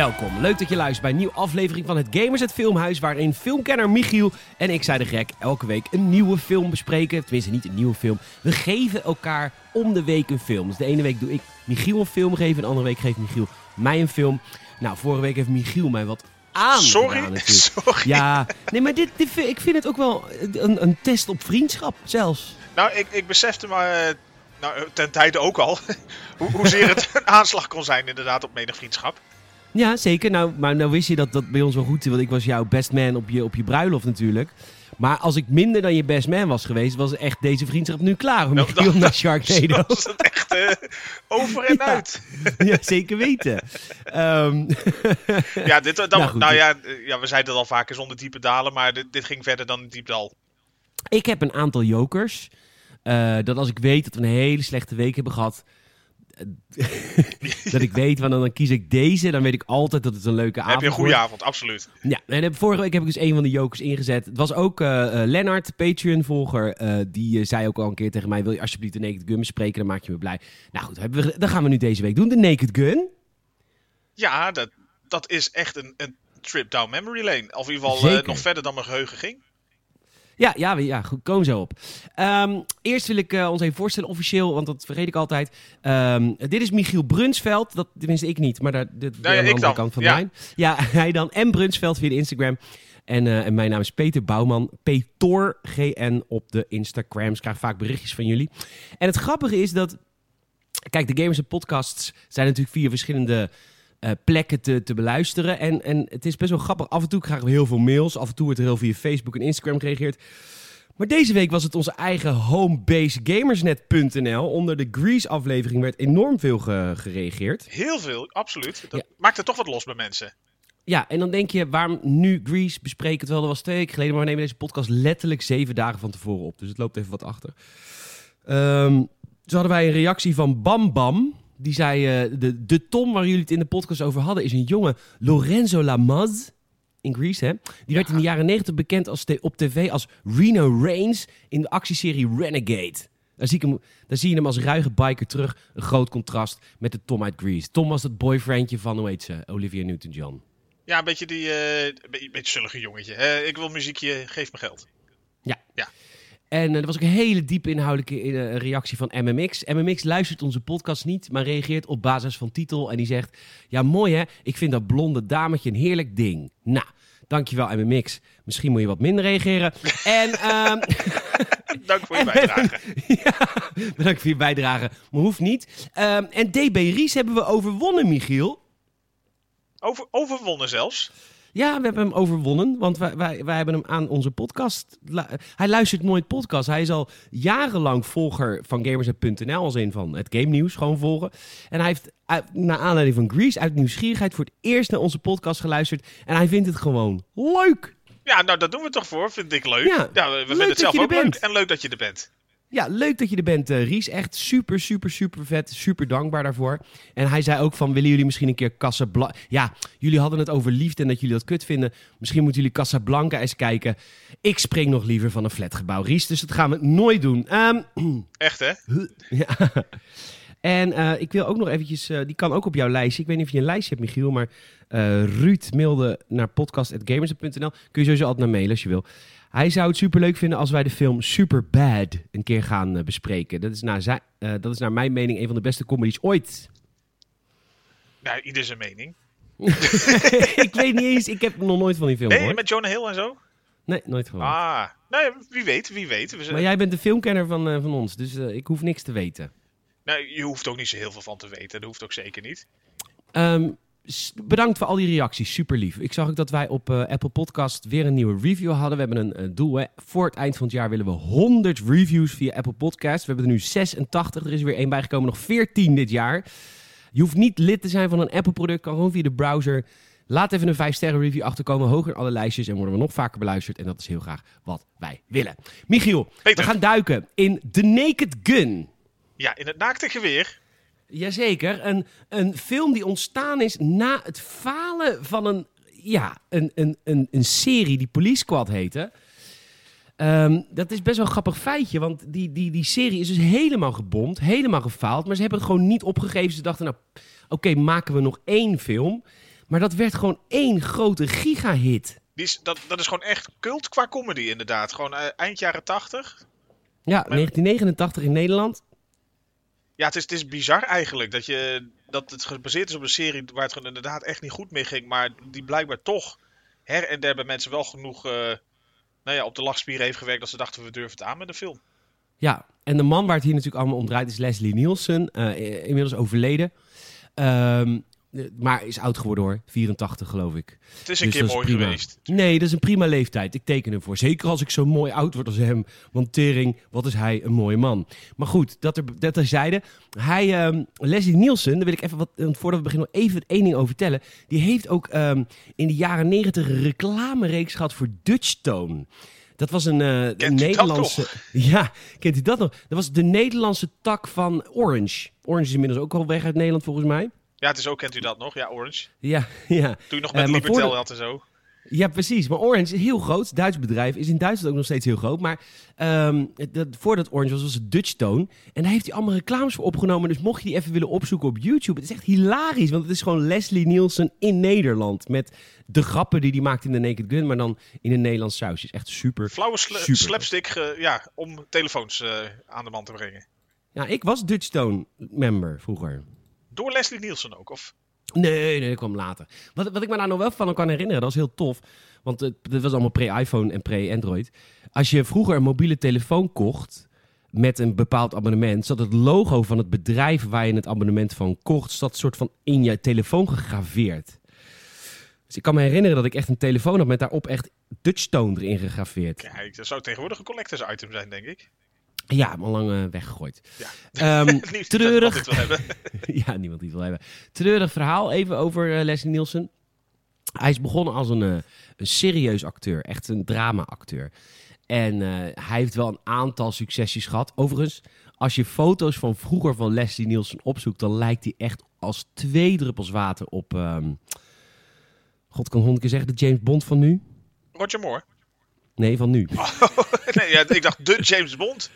Welkom, leuk dat je luistert bij een nieuwe aflevering van het Gamers het Filmhuis, waarin filmkenner Michiel en ik, zei de gek, elke week een nieuwe film bespreken. Tenminste, niet een nieuwe film. We geven elkaar om de week een film. Dus de ene week doe ik Michiel een film geven, en de andere week geeft Michiel mij een film. Nou, vorige week heeft Michiel mij wat aan. Sorry, sorry. Ja, nee, maar dit, dit, ik vind het ook wel een, een test op vriendschap zelfs. Nou, ik, ik besefte maar nou, ten tijde ook al, hoe, hoezeer het een aanslag kon zijn inderdaad op menig vriendschap. Ja, zeker. Nou, maar nou wist je dat dat bij ons wel goed is, want ik was jouw best man op je, op je bruiloft natuurlijk. Maar als ik minder dan je best man was geweest, was echt deze vriendschap nu klaar. Om nou, dan, naar Sharknado. Dan was het echt uh, over en uit. ja, zeker weten. um, ja, dit, dan, nou, nou ja, ja, we zeiden het al vaker zonder diepe dalen, maar dit, dit ging verder dan een diep dal. Ik heb een aantal jokers. Uh, dat als ik weet dat we een hele slechte week hebben gehad, dat ik weet, want dan kies ik deze. Dan weet ik altijd dat het een leuke avond Heb je een goede avond, absoluut. Ja, en vorige week heb ik dus een van de jokers ingezet. Het was ook uh, Lennart, Patreon-volger. Uh, die zei ook al een keer tegen mij: Wil je alsjeblieft de Naked Gun bespreken? Dan maak je me blij. Nou goed, hebben we, dan gaan we nu deze week doen. De Naked Gun. Ja, dat, dat is echt een, een trip down memory lane. Of in ieder geval nog verder dan mijn geheugen ging. Ja, ja, ja goed, kom zo op. Um, eerst wil ik uh, ons even voorstellen, officieel, want dat vergeet ik altijd. Um, dit is Michiel Brunsveld, dat tenminste ik niet, maar daar, aan de andere kant van ja. Ja, hij dan. En Brunsveld via de Instagram. En, uh, en, mijn naam is Peter Bouwman, PetorGN op de Instagrams. Ik krijg vaak berichtjes van jullie. En het grappige is dat, kijk, de Gamers en Podcasts zijn natuurlijk vier verschillende uh, plekken te, te beluisteren. En, en het is best wel grappig. Af en toe krijgen we heel veel mails. Af en toe wordt er heel via Facebook en Instagram gereageerd. Maar deze week was het onze eigen homebasegamersnet.nl. Onder de Grease-aflevering werd enorm veel gereageerd. Heel veel, absoluut. Dat maakt het toch wat los bij mensen. Ja, en dan denk je, waarom nu Grease bespreken? Terwijl dat was twee weken geleden. Maar we nemen deze podcast letterlijk zeven dagen van tevoren op. Dus het loopt even wat achter. Um, dus hadden wij een reactie van Bam Bam. Die zei, uh, de, de Tom waar jullie het in de podcast over hadden, is een jonge Lorenzo Lamas in Greece, hè? Die werd in de jaren 90 bekend als op tv als Reno Reigns in de actieserie Renegade. Daar zie, ik hem, daar zie je hem als ruige biker terug. Een groot contrast met de Tom uit Grease. Tom was het boyfriendje van, hoe heet ze? Olivia Newton-John. Ja, een beetje die, uh, beetje, beetje zullige jongetje. Hè? Ik wil muziekje, geef me geld. Ja. ja. En uh, er was ook een hele diepe inhoudelijke uh, reactie van MMX. MMX luistert onze podcast niet, maar reageert op basis van titel. En die zegt, ja mooi hè, ik vind dat blonde dametje een heerlijk ding. Nou, dankjewel MMX. Misschien moet je wat minder reageren. en... Um, Dank voor je bijdrage. ja, bedankt voor je bijdrage, maar hoeft niet. Um, en DB Ries hebben we overwonnen, Michiel. Over, overwonnen zelfs? Ja, we hebben hem overwonnen, want wij, wij, wij hebben hem aan onze podcast. Hij luistert nooit podcast. Hij is al jarenlang volger van Gamers.nl, als in van het game nieuws, gewoon volgen. En hij heeft naar aanleiding van Grease uit nieuwsgierigheid voor het eerst naar onze podcast geluisterd. En hij vindt het gewoon leuk. Ja, nou, dat doen we toch voor. Vind ik leuk. Ja, ja we vinden het zelf ook leuk. En leuk dat je er bent. Ja, leuk dat je er bent, uh, Ries. Echt super, super, super vet. Super dankbaar daarvoor. En hij zei ook van, willen jullie misschien een keer Casablanca... Ja, jullie hadden het over liefde en dat jullie dat kut vinden. Misschien moeten jullie Casablanca eens kijken. Ik spring nog liever van een flatgebouw, Ries. Dus dat gaan we nooit doen. Um, Echt, hè? ja. En uh, ik wil ook nog eventjes... Uh, die kan ook op jouw lijstje. Ik weet niet of je een lijstje hebt, Michiel. Maar Ruud mailde naar podcast.gamers.nl. Kun je sowieso altijd naar mailen als je wil. Hij zou het superleuk vinden als wij de film Superbad een keer gaan uh, bespreken. Dat is, naar zijn, uh, dat is naar mijn mening een van de beste comedies ooit. Ja, ieder zijn mening. ik weet niet eens, ik heb nog nooit van die film Nee, gehoord. met Jonah Hill en zo? Nee, nooit gehoord. Ah, nee, wie weet, wie weet. We zijn... Maar jij bent de filmkenner van, uh, van ons, dus ik hoef niks te weten. Nou, je hoeft ook niet zo heel veel van te weten, dat hoeft ook zeker niet. Um, bedankt voor al die reacties. Super lief. Ik zag ook dat wij op uh, Apple Podcast weer een nieuwe review hadden. We hebben een uh, doel. Hè. Voor het eind van het jaar willen we 100 reviews via Apple Podcast. We hebben er nu 86. Er is weer één bijgekomen. Nog 14 dit jaar. Je hoeft niet lid te zijn van een Apple product. Kan gewoon via de browser. Laat even een 5 sterren review achterkomen. Hoger in alle lijstjes. En worden we nog vaker beluisterd. En dat is heel graag wat wij willen. Michiel, Peter. we gaan duiken in The Naked Gun. Ja, in het naakte geweer. Jazeker, een, een film die ontstaan is na het falen van een, ja, een, een, een, een serie die Police Squad heette. Um, dat is best wel een grappig feitje, want die, die, die serie is dus helemaal gebomd, helemaal gefaald. Maar ze hebben het gewoon niet opgegeven. Ze dachten, nou, oké, okay, maken we nog één film. Maar dat werd gewoon één grote gigahit. Die is, dat, dat is gewoon echt cult qua comedy, inderdaad. Gewoon uh, eind jaren 80. Ja, 1989 in Nederland. Ja, het is, het is bizar eigenlijk dat, je, dat het gebaseerd is op een serie waar het inderdaad echt niet goed mee ging. Maar die blijkbaar toch her en der bij mensen wel genoeg uh, nou ja, op de lachspieren heeft gewerkt dat ze dachten we durven het aan met een film. Ja, en de man waar het hier natuurlijk allemaal om draait is Leslie Nielsen, uh, inmiddels overleden. Um, maar is oud geworden hoor, 84 geloof ik. Het is een dus keer mooi geweest. Nee, dat is een prima leeftijd. Ik teken hem voor. Zeker als ik zo mooi oud word als hem. Want tering, wat is hij een mooie man. Maar goed, dat, er, dat terzijde. Hij, um, Leslie Nielsen, daar wil ik even wat, voordat we beginnen nog even één ding over vertellen. Die heeft ook um, in de jaren 90 een reclamereeks gehad voor Dutch Tone. Dat was een, uh, een Nederlandse. Ja, kent u dat nog? Dat was de Nederlandse tak van Orange. Orange is inmiddels ook al weg uit Nederland volgens mij. Ja, het is ook, kent u dat nog? Ja, Orange. Ja, ja. Toen je nog met uh, Libertel had en zo. Ja, precies. Maar Orange is heel groot. Duits bedrijf. Is in Duitsland ook nog steeds heel groot. Maar um, dat, voordat Orange was, was het Dutch Tone. En daar heeft hij allemaal reclames voor opgenomen. Dus mocht je die even willen opzoeken op YouTube. Het is echt hilarisch. Want het is gewoon Leslie Nielsen in Nederland. Met de grappen die hij maakt in de Naked Gun. Maar dan in een Nederlands sausje. Is echt super. Flauwe super slapstick ja, om telefoons uh, aan de man te brengen. Ja, ik was Dutch Tone member vroeger. Door Leslie Nielsen ook? Of? Nee, nee, dat kwam later. Wat, wat ik me daar nog wel van kan herinneren, dat is heel tof. Want het, dit was allemaal pre-iPhone en pre-Android. Als je vroeger een mobiele telefoon kocht met een bepaald abonnement, zat het logo van het bedrijf waar je het abonnement van kocht, zat soort van in je telefoon gegraveerd. Dus ik kan me herinneren dat ik echt een telefoon had met daarop echt Dutchstone erin gegraveerd. Kijk, dat zou tegenwoordig een collectors item zijn, denk ik. Ja, al lang uh, weggegooid. Ja. Um, treurig. ja, niemand die het wil hebben. Treurig verhaal even over uh, Leslie Nielsen. Hij is begonnen als een, uh, een serieus acteur, echt een drama-acteur. En hij heeft wel een aantal succesjes gehad. Overigens, als je foto's van vroeger van Leslie Nielsen opzoekt, dan lijkt hij echt als twee druppels water op. Um, God kan honderd keer zeggen, de James Bond van nu. Roger Moore. Nee, van nu. Oh, nee, ja, ik dacht de James Bond.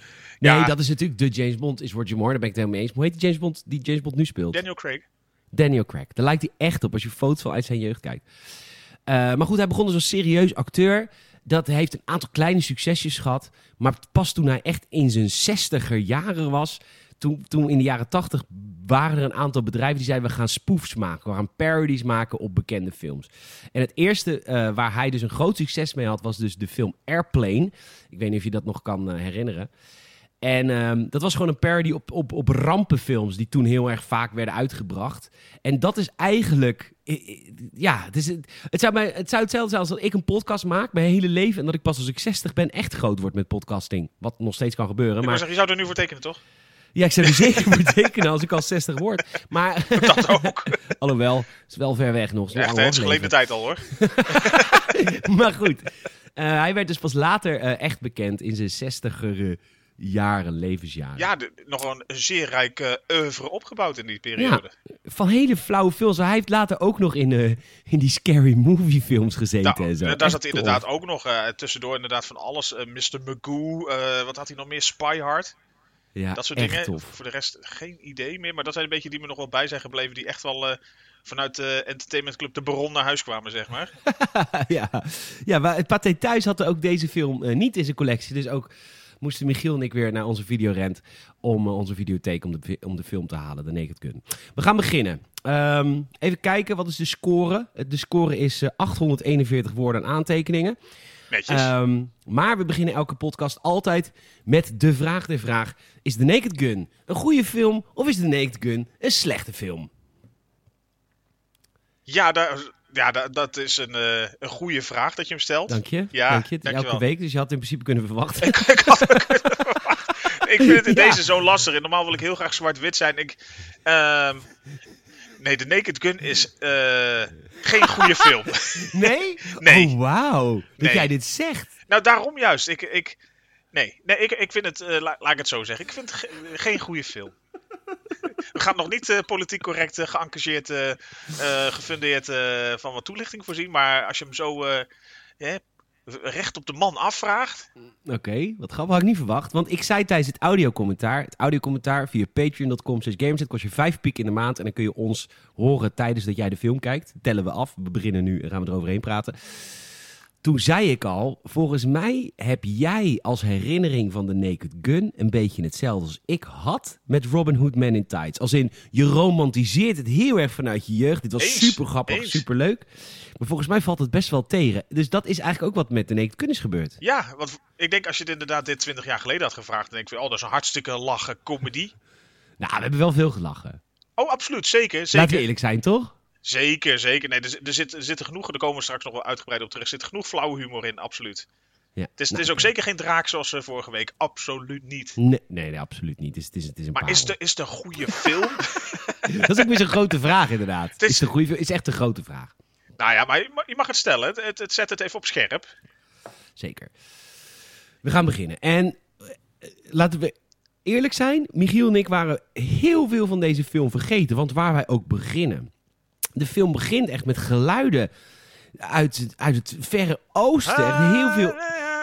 Nee, dat is natuurlijk de James Bond, is Roger Moore. Daar ben ik het helemaal mee eens. hoe heet die James Bond die James Bond nu speelt? Daniel Craig. Daniel Craig. Daar lijkt hij echt op als je foto's van uit zijn jeugd kijkt. Uh, maar goed, hij begon als een serieus acteur. Dat heeft een aantal kleine succesjes gehad. Maar pas toen hij echt in zijn zestiger jaren was... Toen, toen in de jaren tachtig waren er een aantal bedrijven die zeiden... we gaan spoofs maken, we gaan parodies maken op bekende films. En het eerste uh, waar hij dus een groot succes mee had... was dus de film Airplane. Ik weet niet of je dat nog kan uh, herinneren. En um, dat was gewoon een parody op, op, op rampenfilms die toen heel erg vaak werden uitgebracht. En dat is eigenlijk, ja, het, is, het, zou, mij, het zou hetzelfde zijn als dat ik een podcast maak mijn hele leven en dat ik pas als ik 60 ben echt groot word met podcasting. Wat nog steeds kan gebeuren. maar... Zeg, je zou er nu voor tekenen, toch? Ja, ik zou er zeker voor tekenen als ik al 60 word. Maar... Dat ook. Alhoewel, het is wel ver weg nog. Het is geleden tijd al hoor. maar goed, uh, hij werd dus pas later uh, echt bekend in zijn 60er jaren, levensjaren. Ja, de, nog een zeer rijke oeuvre opgebouwd in die periode. Ja, van hele flauwe films. Hij heeft later ook nog in, uh, in die scary movie films gezeten nou, en zo. Daar zat inderdaad ook nog uh, tussendoor inderdaad van alles. Uh, Mr. Magoo, wat had hij nog meer? Spy Hard. Ja, dat soort dingen. Tof. Voor de rest geen idee meer. Maar dat zijn een beetje die me nog wel bij zijn gebleven. Die echt wel vanuit de Entertainment Club de Baron naar huis kwamen, zeg maar. ja, ja maar het Pathé Thuis had ook deze film niet in zijn collectie. Dus ook moesten Michiel en ik weer naar onze videorent om uh, onze videotheek om de, om de film te halen, de Naked Gun. We gaan beginnen. Um, even kijken, wat is de score? De score is uh, 841 woorden en aantekeningen. Um, maar we beginnen elke podcast altijd met de vraag de vraag. Is de Naked Gun een goede film of is de Naked Gun een slechte film? Ja, daar, ja, dat, dat is een, uh, een goede vraag dat je hem stelt. Dank je. Ja, dank je. Elke week, dus je had in principe kunnen verwachten. ik, ik had kunnen verwachten. Ik vind het in ja. deze zo lastig. En normaal wil ik heel graag zwart-wit zijn. Ik, uh, nee, The Naked Gun is uh, geen goede film. Nee? nee. Oh, wauw. Dat nee. jij dit zegt. Nou, daarom juist. Ik, ik, nee, nee ik, ik vind het, la, laat ik het zo zeggen. Ik vind het ge geen goede film. We gaan nog niet uh, politiek correct, uh, geëngageerd, uh, gefundeerd van wat toelichting voorzien. Maar als je hem zo recht op de man afvraagt. Oké, wat grappig had ik niet verwacht. Want ik zei tijdens het audiocommentaar, het audiocommentaar via patreon.com slash kost je vijf piek in de maand. En dan kun je ons horen tijdens dat jij de film kijkt. Tellen we af. We beginnen nu en gaan we eroverheen praten. Toen zei ik al, volgens mij heb jij als herinnering van de Naked Gun een beetje hetzelfde als ik had met Robin Hood Man in Tights. Als in, je romantiseert het heel erg vanuit je jeugd. Dit was super grappig, super leuk. Maar volgens mij valt het best wel tegen. Dus dat is eigenlijk ook wat met de Naked Gun is gebeurd. Ja, want ik denk als je het inderdaad dit 20 jaar geleden had gevraagd, dan denk ik, oh, dat is een hartstikke lachen comedy. Nou, we hebben wel veel gelachen. Oh, absoluut, zeker. zeker. Laten we eerlijk zijn, toch? Zeker, zeker. Nee, er, er, zit, er zit genoeg, daar komen we straks nog wel uitgebreid op terug. Er zit genoeg flauwe humor in, absoluut. Ja. Het, is, het is ook zeker geen draak zoals uh, vorige week. Absoluut niet. Nee, nee, nee absoluut niet. Het is, het is, het is een maar is het, is een goede film? dat is ook weer zo'n grote vraag, inderdaad. Het is, is, een goede, is echt een grote vraag. Nou ja, maar je mag het stellen. Het, het, zet het even op scherp. Zeker. We gaan beginnen. En uh, laten we eerlijk zijn. Michiel en ik waren heel veel van deze film vergeten. Want waar wij ook beginnen de film begint echt met geluiden uit, uit het verre oosten. Echt heel veel...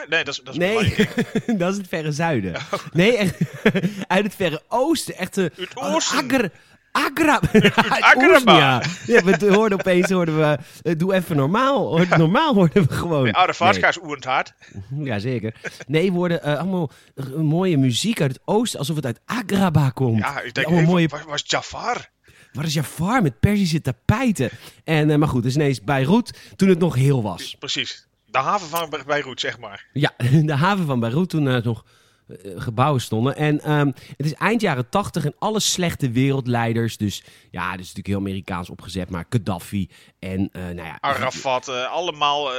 Nee, dat is, dat is nee, dat is het verre zuiden. Oh. Nee, echt, uit het verre oosten. Echt de het oosten. Agra, Agra, Agraba. Ja, we hoorden opeens, hoorden we, uh, doe even normaal. Normaal hoorden we gewoon. Nee, oude Vaska's nee. hard. Ja, zeker. Nee, we hoorden uh, allemaal mooie muziek uit het oosten, alsof het uit Agraba komt. Ja, ik denk, mooie... was, was Jafar? Waar is Jafar met Persische tapijten? En, uh, maar goed, dus ineens Beirut toen het nog heel was. Precies. De haven van Beirut, zeg maar. Ja, de haven van Beirut toen uh, nog uh, gebouwen stonden. En um, het is eind jaren tachtig en alle slechte wereldleiders, dus ja, dus natuurlijk heel Amerikaans opgezet, maar Gaddafi en nou ja... Arafat, allemaal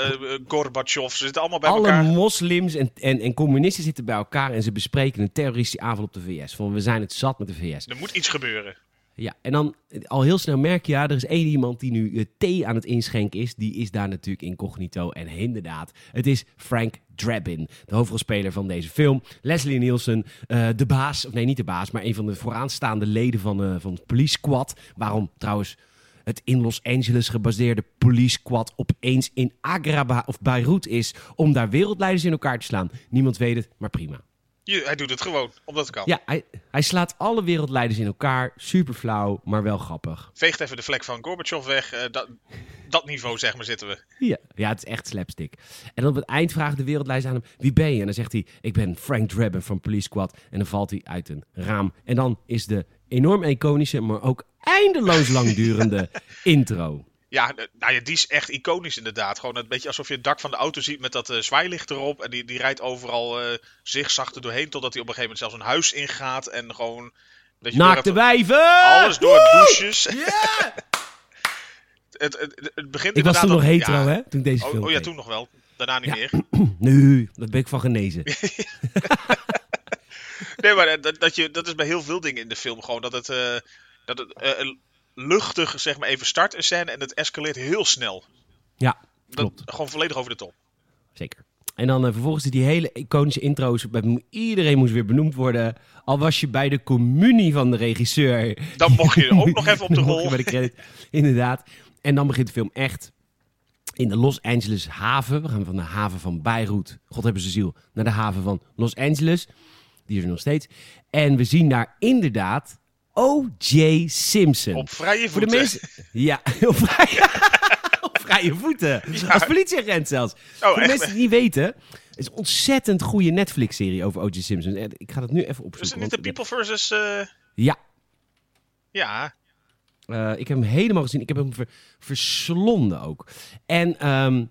Gorbachev, ze zitten allemaal bij alle elkaar. Alle moslims en, en, en communisten zitten bij elkaar en ze bespreken een terroristische aanval op de VS. Van we zijn het zat met de VS. Er moet iets gebeuren. Ja, en dan al heel snel merk je, ja, er is één iemand die nu uh, thee aan het inschenken is. Die is daar natuurlijk incognito. En inderdaad, het is Frank Drabin, de hoofdrolspeler van deze film. Leslie Nielsen, uh, de baas, of nee, niet de baas, maar een van de vooraanstaande leden van, van het Police Squad. Waarom trouwens het in Los Angeles gebaseerde Police Squad opeens in Agraba of Beirut is om daar wereldleiders in elkaar te slaan. Niemand weet het, maar prima. Je, hij doet het gewoon, omdat het kan. Ja, hij, hij slaat alle wereldleiders in elkaar. Super flauw, maar wel grappig. Veegt even de vlek van Gorbachev weg. Uh, dat, dat niveau, zeg maar, zitten we. Ja, ja, het is echt slapstick. En op het eind vragen de wereldleiders aan hem, wie ben je? En dan zegt hij, ik ben Frank Drabin van Police Squad. En dan valt hij uit een raam. En dan is de enorm iconische, maar ook eindeloos langdurende intro. Ja, nou ja, die is echt iconisch inderdaad. Gewoon een beetje alsof je het dak van de auto ziet met dat uh, zwaailicht erop. En die, die rijdt overal uh, zigzag er doorheen. Totdat hij op een gegeven moment zelfs een huis ingaat. En gewoon... Dat je Naakte wijven! Alles door douches. Ja! het, het, het, begint Ik was toen nog hetero, ja, hè? Toen deze oh, film Oh ja, toen nog wel. Daarna niet ja. meer. nee, dat ben ik van genezen. nee, maar dat, dat, je, dat is bij heel veel dingen in de film gewoon. Dat het... Uh, dat het luchtig zeg maar even start een scène en het escaleert heel snel. Ja, klopt. Dat, gewoon volledig over de top. Zeker. En dan uh, vervolgens die hele iconische intro's. Iedereen moest weer benoemd worden. Al was je bij de communie van de regisseur. Dan mocht je ook nog even op de rol. bij de credit. Inderdaad. En dan begint de film echt in de Los Angeles haven. We gaan van de haven van Beirut, God hebben ze ziel, naar de haven van Los Angeles. Die is er nog steeds. En we zien daar inderdaad O.J. Simpson. Op vrije voeten. Voor de mensen... Ja, op vrije, op vrije voeten. Ja. Als politieagent zelfs. Oh, Voor de mensen die het niet weten... Het is een ontzettend goede Netflix-serie over O.J. Simpson. Ik ga dat nu even opzoeken. Is het niet de People versus... Uh... Ja. Ja. Uh, ik heb hem helemaal gezien. Ik heb hem ver verslonden ook. En... Um,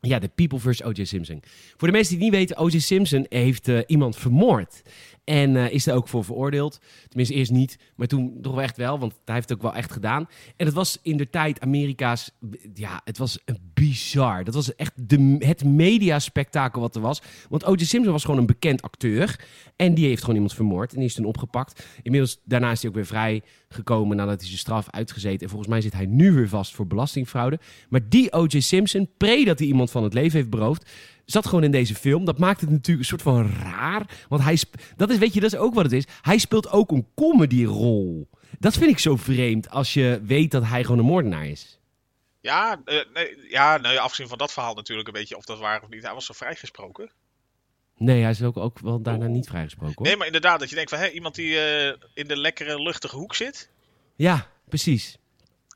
ja, de People vs. O.J. Simpson. Voor de mensen die het niet weten, O.J. Simpson heeft uh, iemand vermoord. En uh, is er ook voor veroordeeld. Tenminste, eerst niet, maar toen toch wel echt wel, want hij heeft het ook wel echt gedaan. En het was in de tijd Amerika's, ja, het was bizar. Dat was echt de, het mediaspectakel wat er was. Want O.J. Simpson was gewoon een bekend acteur. En die heeft gewoon iemand vermoord en die is toen opgepakt. Inmiddels, daarna is hij ook weer vrij gekomen nadat hij zijn straf uitgezeten. En volgens mij zit hij nu weer vast voor belastingfraude. Maar die O.J. Simpson, pre dat hij iemand van het leven heeft beroofd, zat gewoon in deze film. Dat maakt het natuurlijk een soort van raar. Want hij, dat is, weet je, dat is ook wat het is. Hij speelt ook een comedy-rol. Dat vind ik zo vreemd als je weet dat hij gewoon een moordenaar is. Ja, uh, nee, ja nou, afgezien van dat verhaal natuurlijk een beetje of dat waar of niet. Hij was zo vrijgesproken. Nee, hij is ook, ook wel daarna niet vrijgesproken. Hoor. Nee, maar inderdaad, dat je denkt van hé, iemand die uh, in de lekkere, luchtige hoek zit. Ja, precies.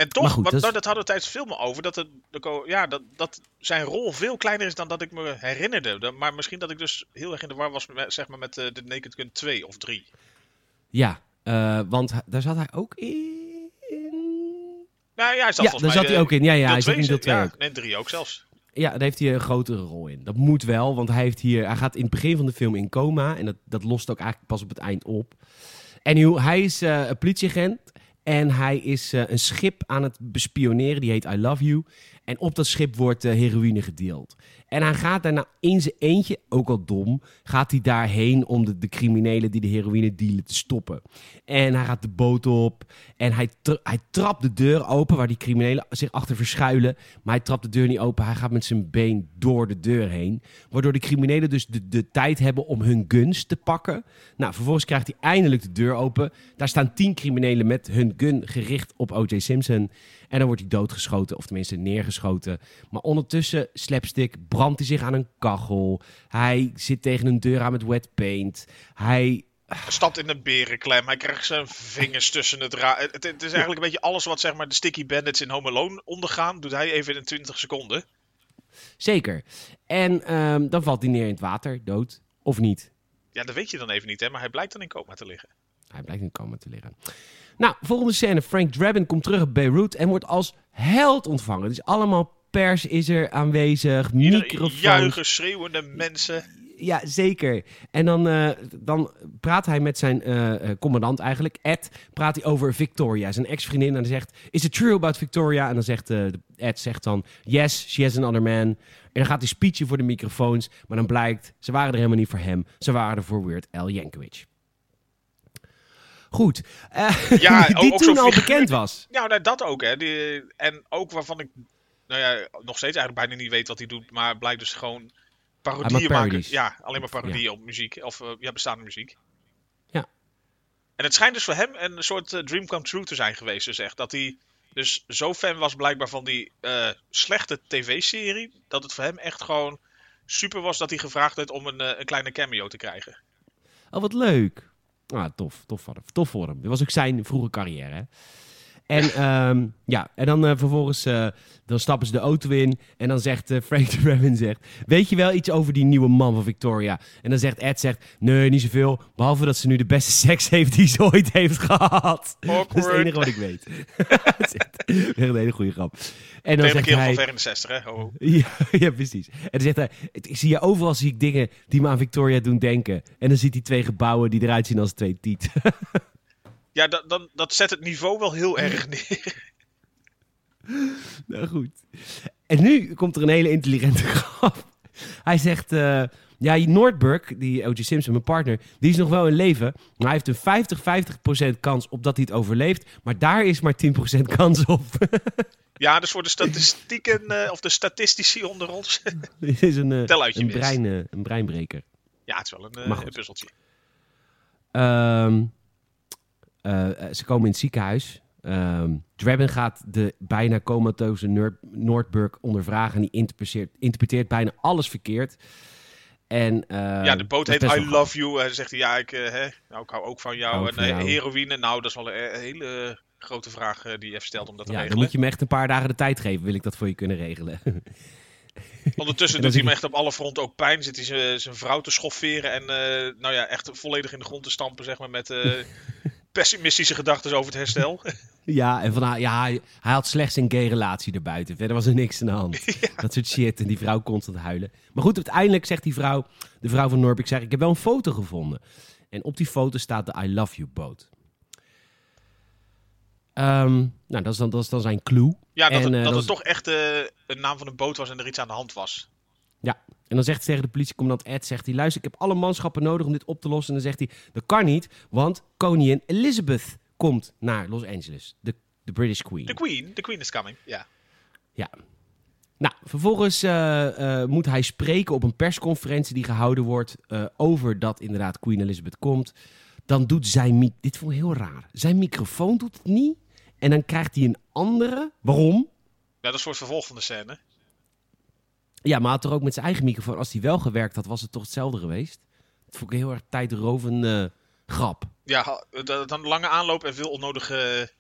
En toch, goed, wat, dat, dat hadden we tijdens filmen over, dat, het, de, ja, dat, dat zijn rol veel kleiner is dan dat ik me herinnerde. maar misschien dat ik dus heel erg in de war was met, zeg maar, met uh, de Naked Gun 2 of 3. Ja, uh, want daar zat hij ook in. Nou ja, hij zat ja, daar zat hij ook in. Ja, ja, hij zat in deel 2 ja, ook. En 3 ook zelfs. Ja, daar heeft hij een grotere rol in. Dat moet wel, want hij, heeft hier, hij gaat in het begin van de film in coma. En dat, dat lost ook eigenlijk pas op het eind op. En hij is uh, een politieagent. En hij is uh, een schip aan het bespioneren. Die heet I Love You. En op dat schip wordt uh, heroïne gedeeld. En hij gaat daarna in zijn eentje, ook al dom, gaat hij daarheen om de, de criminelen die de heroïne dealen te stoppen. En hij gaat de boot op en hij, hij trapt de deur open waar die criminelen zich achter verschuilen. Maar hij trapt de deur niet open, hij gaat met zijn been door de deur heen. Waardoor de criminelen dus de, de tijd hebben om hun guns te pakken. Nou, vervolgens krijgt hij eindelijk de deur open. Daar staan tien criminelen met hun gun gericht op O.J. Simpson. En dan wordt hij doodgeschoten, of tenminste neergeschoten. Maar ondertussen, slapstick, brandt hij zich aan een kachel. Hij zit tegen een deur aan met wet paint. Hij stapt in een berenklem. Hij krijgt zijn vingers tussen het raam. Het, het, is eigenlijk een beetje alles wat zeg maar, de Sticky Bandits in Home Alone ondergaan. Doet hij even in 20 seconden. Zeker. En um, dan valt hij neer in het water, dood. Of niet? Ja, dat weet je dan even niet, hè? Maar hij blijkt dan in coma te liggen. Hij blijkt in coma te liggen. Nou, volgende scène. Frank Drabin komt terug op Beirut en wordt als held ontvangen. Dus allemaal pers is er aanwezig, microfoon. Juichen, schreeuwende mensen. Ja, zeker. En dan, uh, dan praat hij met zijn uh, commandant eigenlijk, Ed, praat hij over Victoria, zijn ex-vriendin. En dan zegt, is it true about Victoria? En dan zegt uh, Ed zegt dan, yes, she has another man. En dan gaat hij speechen voor de microfoons. Maar dan blijkt, ze waren er helemaal niet voor hem. Ze waren er voor Weird Al Yankovic. Goed. Ja, die ook, toen al bekend was. Ja, nou, dat ook. Hè. Die, en ook waarvan ik nou ja, nog steeds eigenlijk bijna niet weet wat hij doet. Maar blijkt dus gewoon parodieën maken. Ja, alleen maar parodieën op muziek. Of uh, ja, bestaande muziek. Ja. En het schijnt dus voor hem een soort uh, dream come true te zijn geweest. Dus echt dat hij dus zo fan was blijkbaar van die uh, slechte tv-serie. Dat het voor hem echt gewoon super was dat hij gevraagd werd om een, een kleine cameo te krijgen. Oh, wat leuk. Ah, tof, tof voor hem. Tof voor hem. Dit was ook zijn vroege carrière. Hè? En, um, ja, en dan uh, vervolgens uh, dan stappen ze de auto in. En dan zegt uh, Frank de Raven zegt... Weet je wel iets over die nieuwe man van Victoria? En dan zegt Ed zegt... Nee, niet zoveel. Behalve dat ze nu de beste seks heeft die ze ooit heeft gehad. Dat is het enige wat ik weet. dat is echt een hele goede grap. En dan zegt hij... van ver in de 60, hè? Oh. Ja, ja, precies. En dan zegt hij... Ik zie je overal zie ik dingen die me aan Victoria doen denken. En dan ziet hij twee gebouwen die eruit zien als twee tiet. Ja, dat, dan, dat zet het niveau wel heel erg neer. nou goed. En nu komt er een hele intelligente grap. Hij zegt, uh, ja, Nordberg, die O.J. Simpson, mijn partner, die is nog wel in leven. Maar hij heeft een 50-50% kans op dat hij het overleeft. Maar daar is maar 10% kans op. ja, dus voor de statistieken, uh, of de statistici onder ons. Dit is een, uh, een, brein, een breinbreker. Ja, het is wel een, een puzzeltje. Um, uh, ze komen in het ziekenhuis. Um, Drabin gaat de bijna comateuze Noordburg ondervragen. En die interpreteert, interpreteert bijna alles verkeerd. En, uh, ja, de boot heet I Love You. En zegt hij, ja, ik, uh, hè, nou, ik hou ook van jou. en van heroïne, nou, dat is wel een, hele grote vraag die je stelt om dat te ja, regelen. dan moet je me echt een paar dagen de tijd geven, wil ik dat voor je kunnen regelen. Ondertussen doet hij me echt op alle fronten ook pijn. Zit hij zijn vrouw te schofferen en nou ja, echt volledig in de grond te stampen, zeg maar, met pessimistische gedachten over het herstel. Ja, en van, ja, hij, had slechts een gay relatie erbuiten. Verder was er niks aan de hand. Dat soort shit. En die vrouw constant huilen. Maar goed, uiteindelijk zegt die vrouw, de vrouw van Norbik, zeg ik heb wel een foto gevonden. En op die foto staat de I love you boot. Um, nou, dat is, dan, dat is dan zijn clue. Ja, dat, en, het, uh, dat, het toch echt uh, een naam van een boot was en er iets aan de hand was. Ja, en dan zegt tegen de politiecommandant Ed, zegt hij, luister, ik heb alle manschappen nodig om dit op te lossen. En dan zegt hij, dat kan niet, want koningin Elizabeth komt naar Los Angeles. De, de British Queen. De Queen, de Queen is coming, ja. Ja. Nou, vervolgens uh, uh, moet hij spreken op een persconferentie die gehouden wordt uh, over dat inderdaad Queen Elizabeth komt. Dan doet zijn, dit vond ik heel raar, zijn microfoon doet het niet. En dan krijgt hij een andere. Waarom? dat is voor het vervolg van de scène. Ja, maar had er ook met zijn eigen microfoon, als hij wel gewerkt had, was het toch hetzelfde geweest? Dat vond ik een heel erg tijdrovende uh, grap. Ja, dan lange aanloop en veel onnodige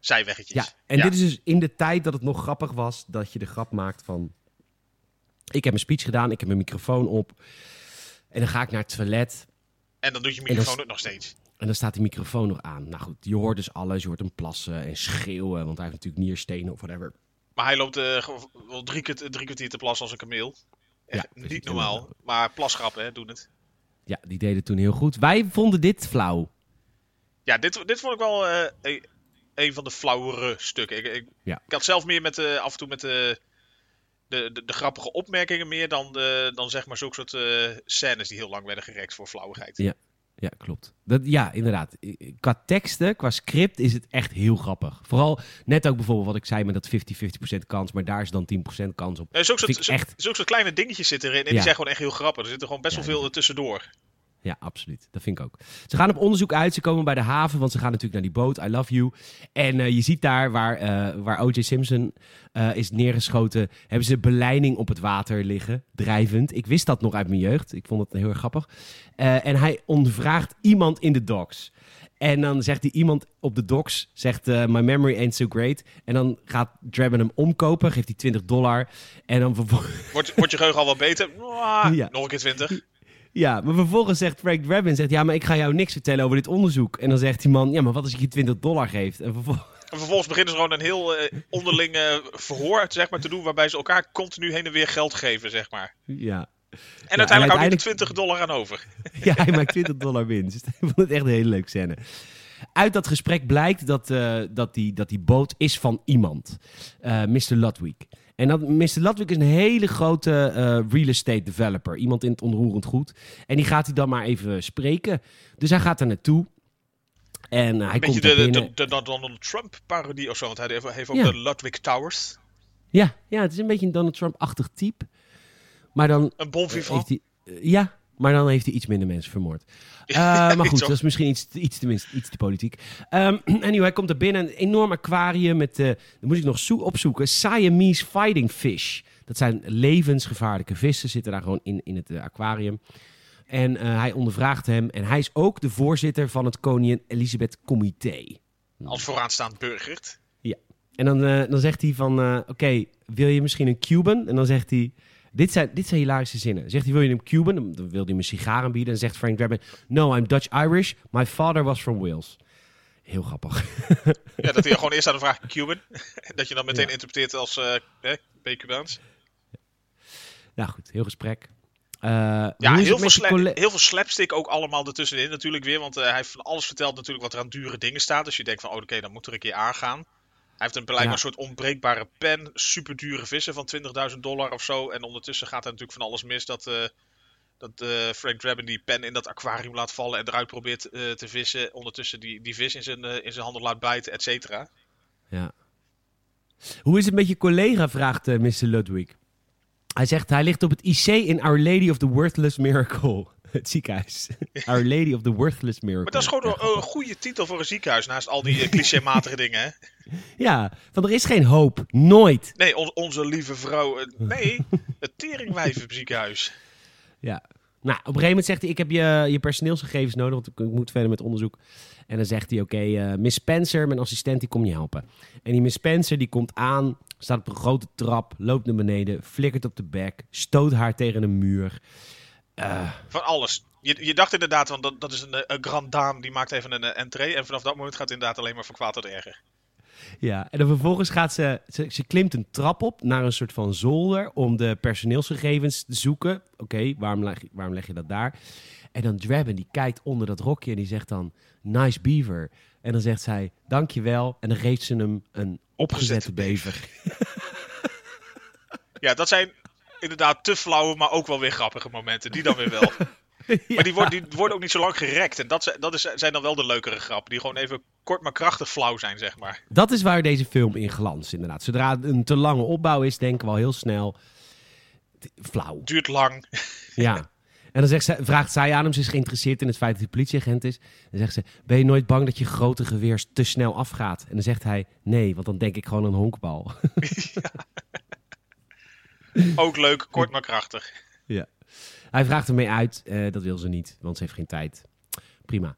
zijweggetjes. Ja, en dit is dus in de tijd dat het nog grappig was dat je de grap maakt van... Ik heb mijn speech gedaan, ik heb mijn microfoon op. En dan ga ik naar het toilet. En dan doet je microfoon ook nog steeds. En dan staat die microfoon nog aan. Nou goed, je hoort dus alles. Je hoort hem plassen en schreeuwen, want hij heeft natuurlijk nierstenen of whatever. Maar hij loopt uh, wel drie, drie kwartier te plassen als een kameel. Ja, niet normaal. Maar plasgrappen hè, doen het. Ja, die deden toen heel goed. Wij vonden dit flauw. Ja, dit, dit vond ik wel uh, een, van de flauwere stukken. Ik, ik, ja. ik had zelf meer met uh, af en toe met de, de, de, de, grappige opmerkingen meer dan, de, dan zeg maar zulke soort scènes die heel lang werden gerekt voor flauwigheid. Ja, ja, klopt. Dat, ja, inderdaad. Qua teksten, qua script is het echt heel grappig. Vooral net ook bijvoorbeeld wat ik zei met dat 50-50% kans, maar daar is dan 10% kans op. Ja, zulke, soort, echt... zulke kleine dingetjes zitten erin en die zijn gewoon echt heel grappig. Er zitten gewoon best wel veel tussendoor. Ja, absoluut. Dat vind ik ook. Ze gaan op onderzoek uit. Ze komen bij de haven, want ze gaan natuurlijk naar die boot. I love you. En uh, je ziet daar waar, uh, waar O.J. Simpson uh, is neergeschoten, hebben ze beleiding op het water liggen, drijvend. Ik wist dat nog uit mijn jeugd. Ik vond het heel erg grappig. en hij ondervraagt iemand in de docks. En dan zegt hij iemand op de docks, zegt My memory ain't so great. En dan gaat Draven hem omkopen, geeft hij 20 dollar. En dan wordt, wordt je geheugen al wat beter? ja. Nog een keer 20. Ja, maar vervolgens zegt Frank Drabin, zegt, ja, maar ik ga jou niks vertellen over dit onderzoek. En dan zegt die man, ja, maar wat als ik je 20 dollar geef? En, vervol en vervolgens beginnen ze gewoon een heel uh, onderling uh, verhoor zeg maar, te doen, waarbij ze elkaar continu heen en weer geld geven, zeg maar. Ja. En uiteindelijk houdt hij er 20 dollar aan over. ja, hij maakt 20 dollar winst. ik vond het echt een hele leuke scène. Uit dat gesprek blijkt dat, uh, dat, die, dat die boot is van iemand. Mr. Ludwig. En dat, Mr. Ludwig is een hele grote uh, real estate developer. Iemand in het onroerend goed. En die gaat hij dan maar even spreken. Dus hij gaat er naartoe. En uh, hij komt de, binnen. De, de, Donald Trump parodie of zo. Want hij heeft ook de Ludwig Towers. Ja, ja, het is een beetje een Donald Trump-achtig type. Maar dan... Een bon vivant. Hij, uh, ja, maar dan heeft hij iets minder mensen vermoord. Uh, maar goed, dat is misschien iets, iets, te, iets te politiek. Um, anyway, hij komt er binnen. Een enorm aquarium met, uh, dan moet ik nog zo opzoeken, Siamese fighting fish. Dat zijn levensgevaarlijke vissen, zitten daar gewoon in, in het uh, aquarium. En hij ondervraagt hem. En hij is ook de voorzitter van het Koningin Elizabeth Comité. Als vooraanstaand burger. Ja. En dan, dan zegt hij van, oké, wil je misschien een Cuban? En dan zegt hij... Dit zijn, dit zijn hilarische zinnen. Zegt hij, wil je hem Cuban? Dan wil hij hem een sigaar aanbieden. En zegt Frank Drabin, no, I'm Dutch-Irish. My father was from Wales. Heel grappig. ja, dat hij gewoon eerst aan de vraag Cuban. dat je dan meteen interpreteert als uh, eh, ben Cubaans? Nou goed, heel gesprek. Uh, ja, heel veel, heel veel slapstick ook allemaal ertussenin natuurlijk weer. Want uh, hij heeft van alles verteld natuurlijk wat er aan dure dingen staat. Dus je denkt van, oh, oké, dan moet er een keer aangaan. Hij heeft een, blijkbaar ja. een soort onbreekbare pen, super dure vissen van 20.000 dollar of zo. En ondertussen gaat er natuurlijk van alles mis dat, uh, dat uh, Frank Drabin die pen in dat aquarium laat vallen en eruit probeert uh, te vissen. Ondertussen die, die vis in zijn, in zijn handen laat bijten, et cetera. Ja. Hoe is het met je collega, vraagt Mr. Ludwig. Hij zegt, hij ligt op het IC in Our Lady of the Worthless Miracle. het ziekenhuis. Our Lady of the Worthless Miracle. Maar dat is gewoon een, een goede titel voor een ziekenhuis, naast al die clichématige dingen, hè? Ja, want er is geen hoop. Nooit. Nee, on onze lieve vrouw. Nee, het teringwijvenziekenhuis. Ja. Nou, op een gegeven moment zegt hij, ik heb je, je personeelsgegevens nodig, want ik moet verder met onderzoek. En dan zegt hij, oké, okay, uh, Miss Spencer, mijn assistent, die komt je helpen. En die Miss Spencer, die komt aan, staat op een grote trap, loopt naar beneden, flikkert op de bek, stoot haar tegen een muur. Uh, Van alles. Je, je dacht inderdaad, want dat, dat is een, een grand dame, die maakt even een, een entree. En vanaf dat moment gaat het inderdaad alleen maar van kwaad tot erger. Ja, en dan vervolgens gaat ze, ze, ze, klimt een trap op naar een soort van zolder om de personeelsgegevens te zoeken. Oké, waarom, leg, waarom leg je dat daar? En dan Drabin, die kijkt onder dat rokje en die zegt dan, nice beaver. En dan zegt zij, dankjewel. En dan geeft ze hem een opgezette, opgezette bever. ja, dat zijn inderdaad te flauwe, maar ook wel weer grappige momenten. Die dan weer wel. Maar die, worden, die worden ook niet zo lang gerekt. En dat, dat is, zijn dan wel de leukere grappen. Die gewoon even kort maar krachtig flauw zijn, zeg maar. Dat is waar deze film in glans, inderdaad. Zodra het een te lange opbouw is, denken we al heel snel... Flauw. Duurt lang. Ja. En dan zegt zij, vraagt zij aan hem, ze is geïnteresseerd in het feit dat hij politieagent is. Dan zegt ze, ben je nooit bang dat je grote geweer te snel afgaat? En dan zegt hij, nee, want dan denk ik gewoon een honkbal. Ook leuk, kort maar krachtig. Ja. Hij vraagt ermee uit, uh, dat wil ze niet, want ze heeft geen tijd. Prima.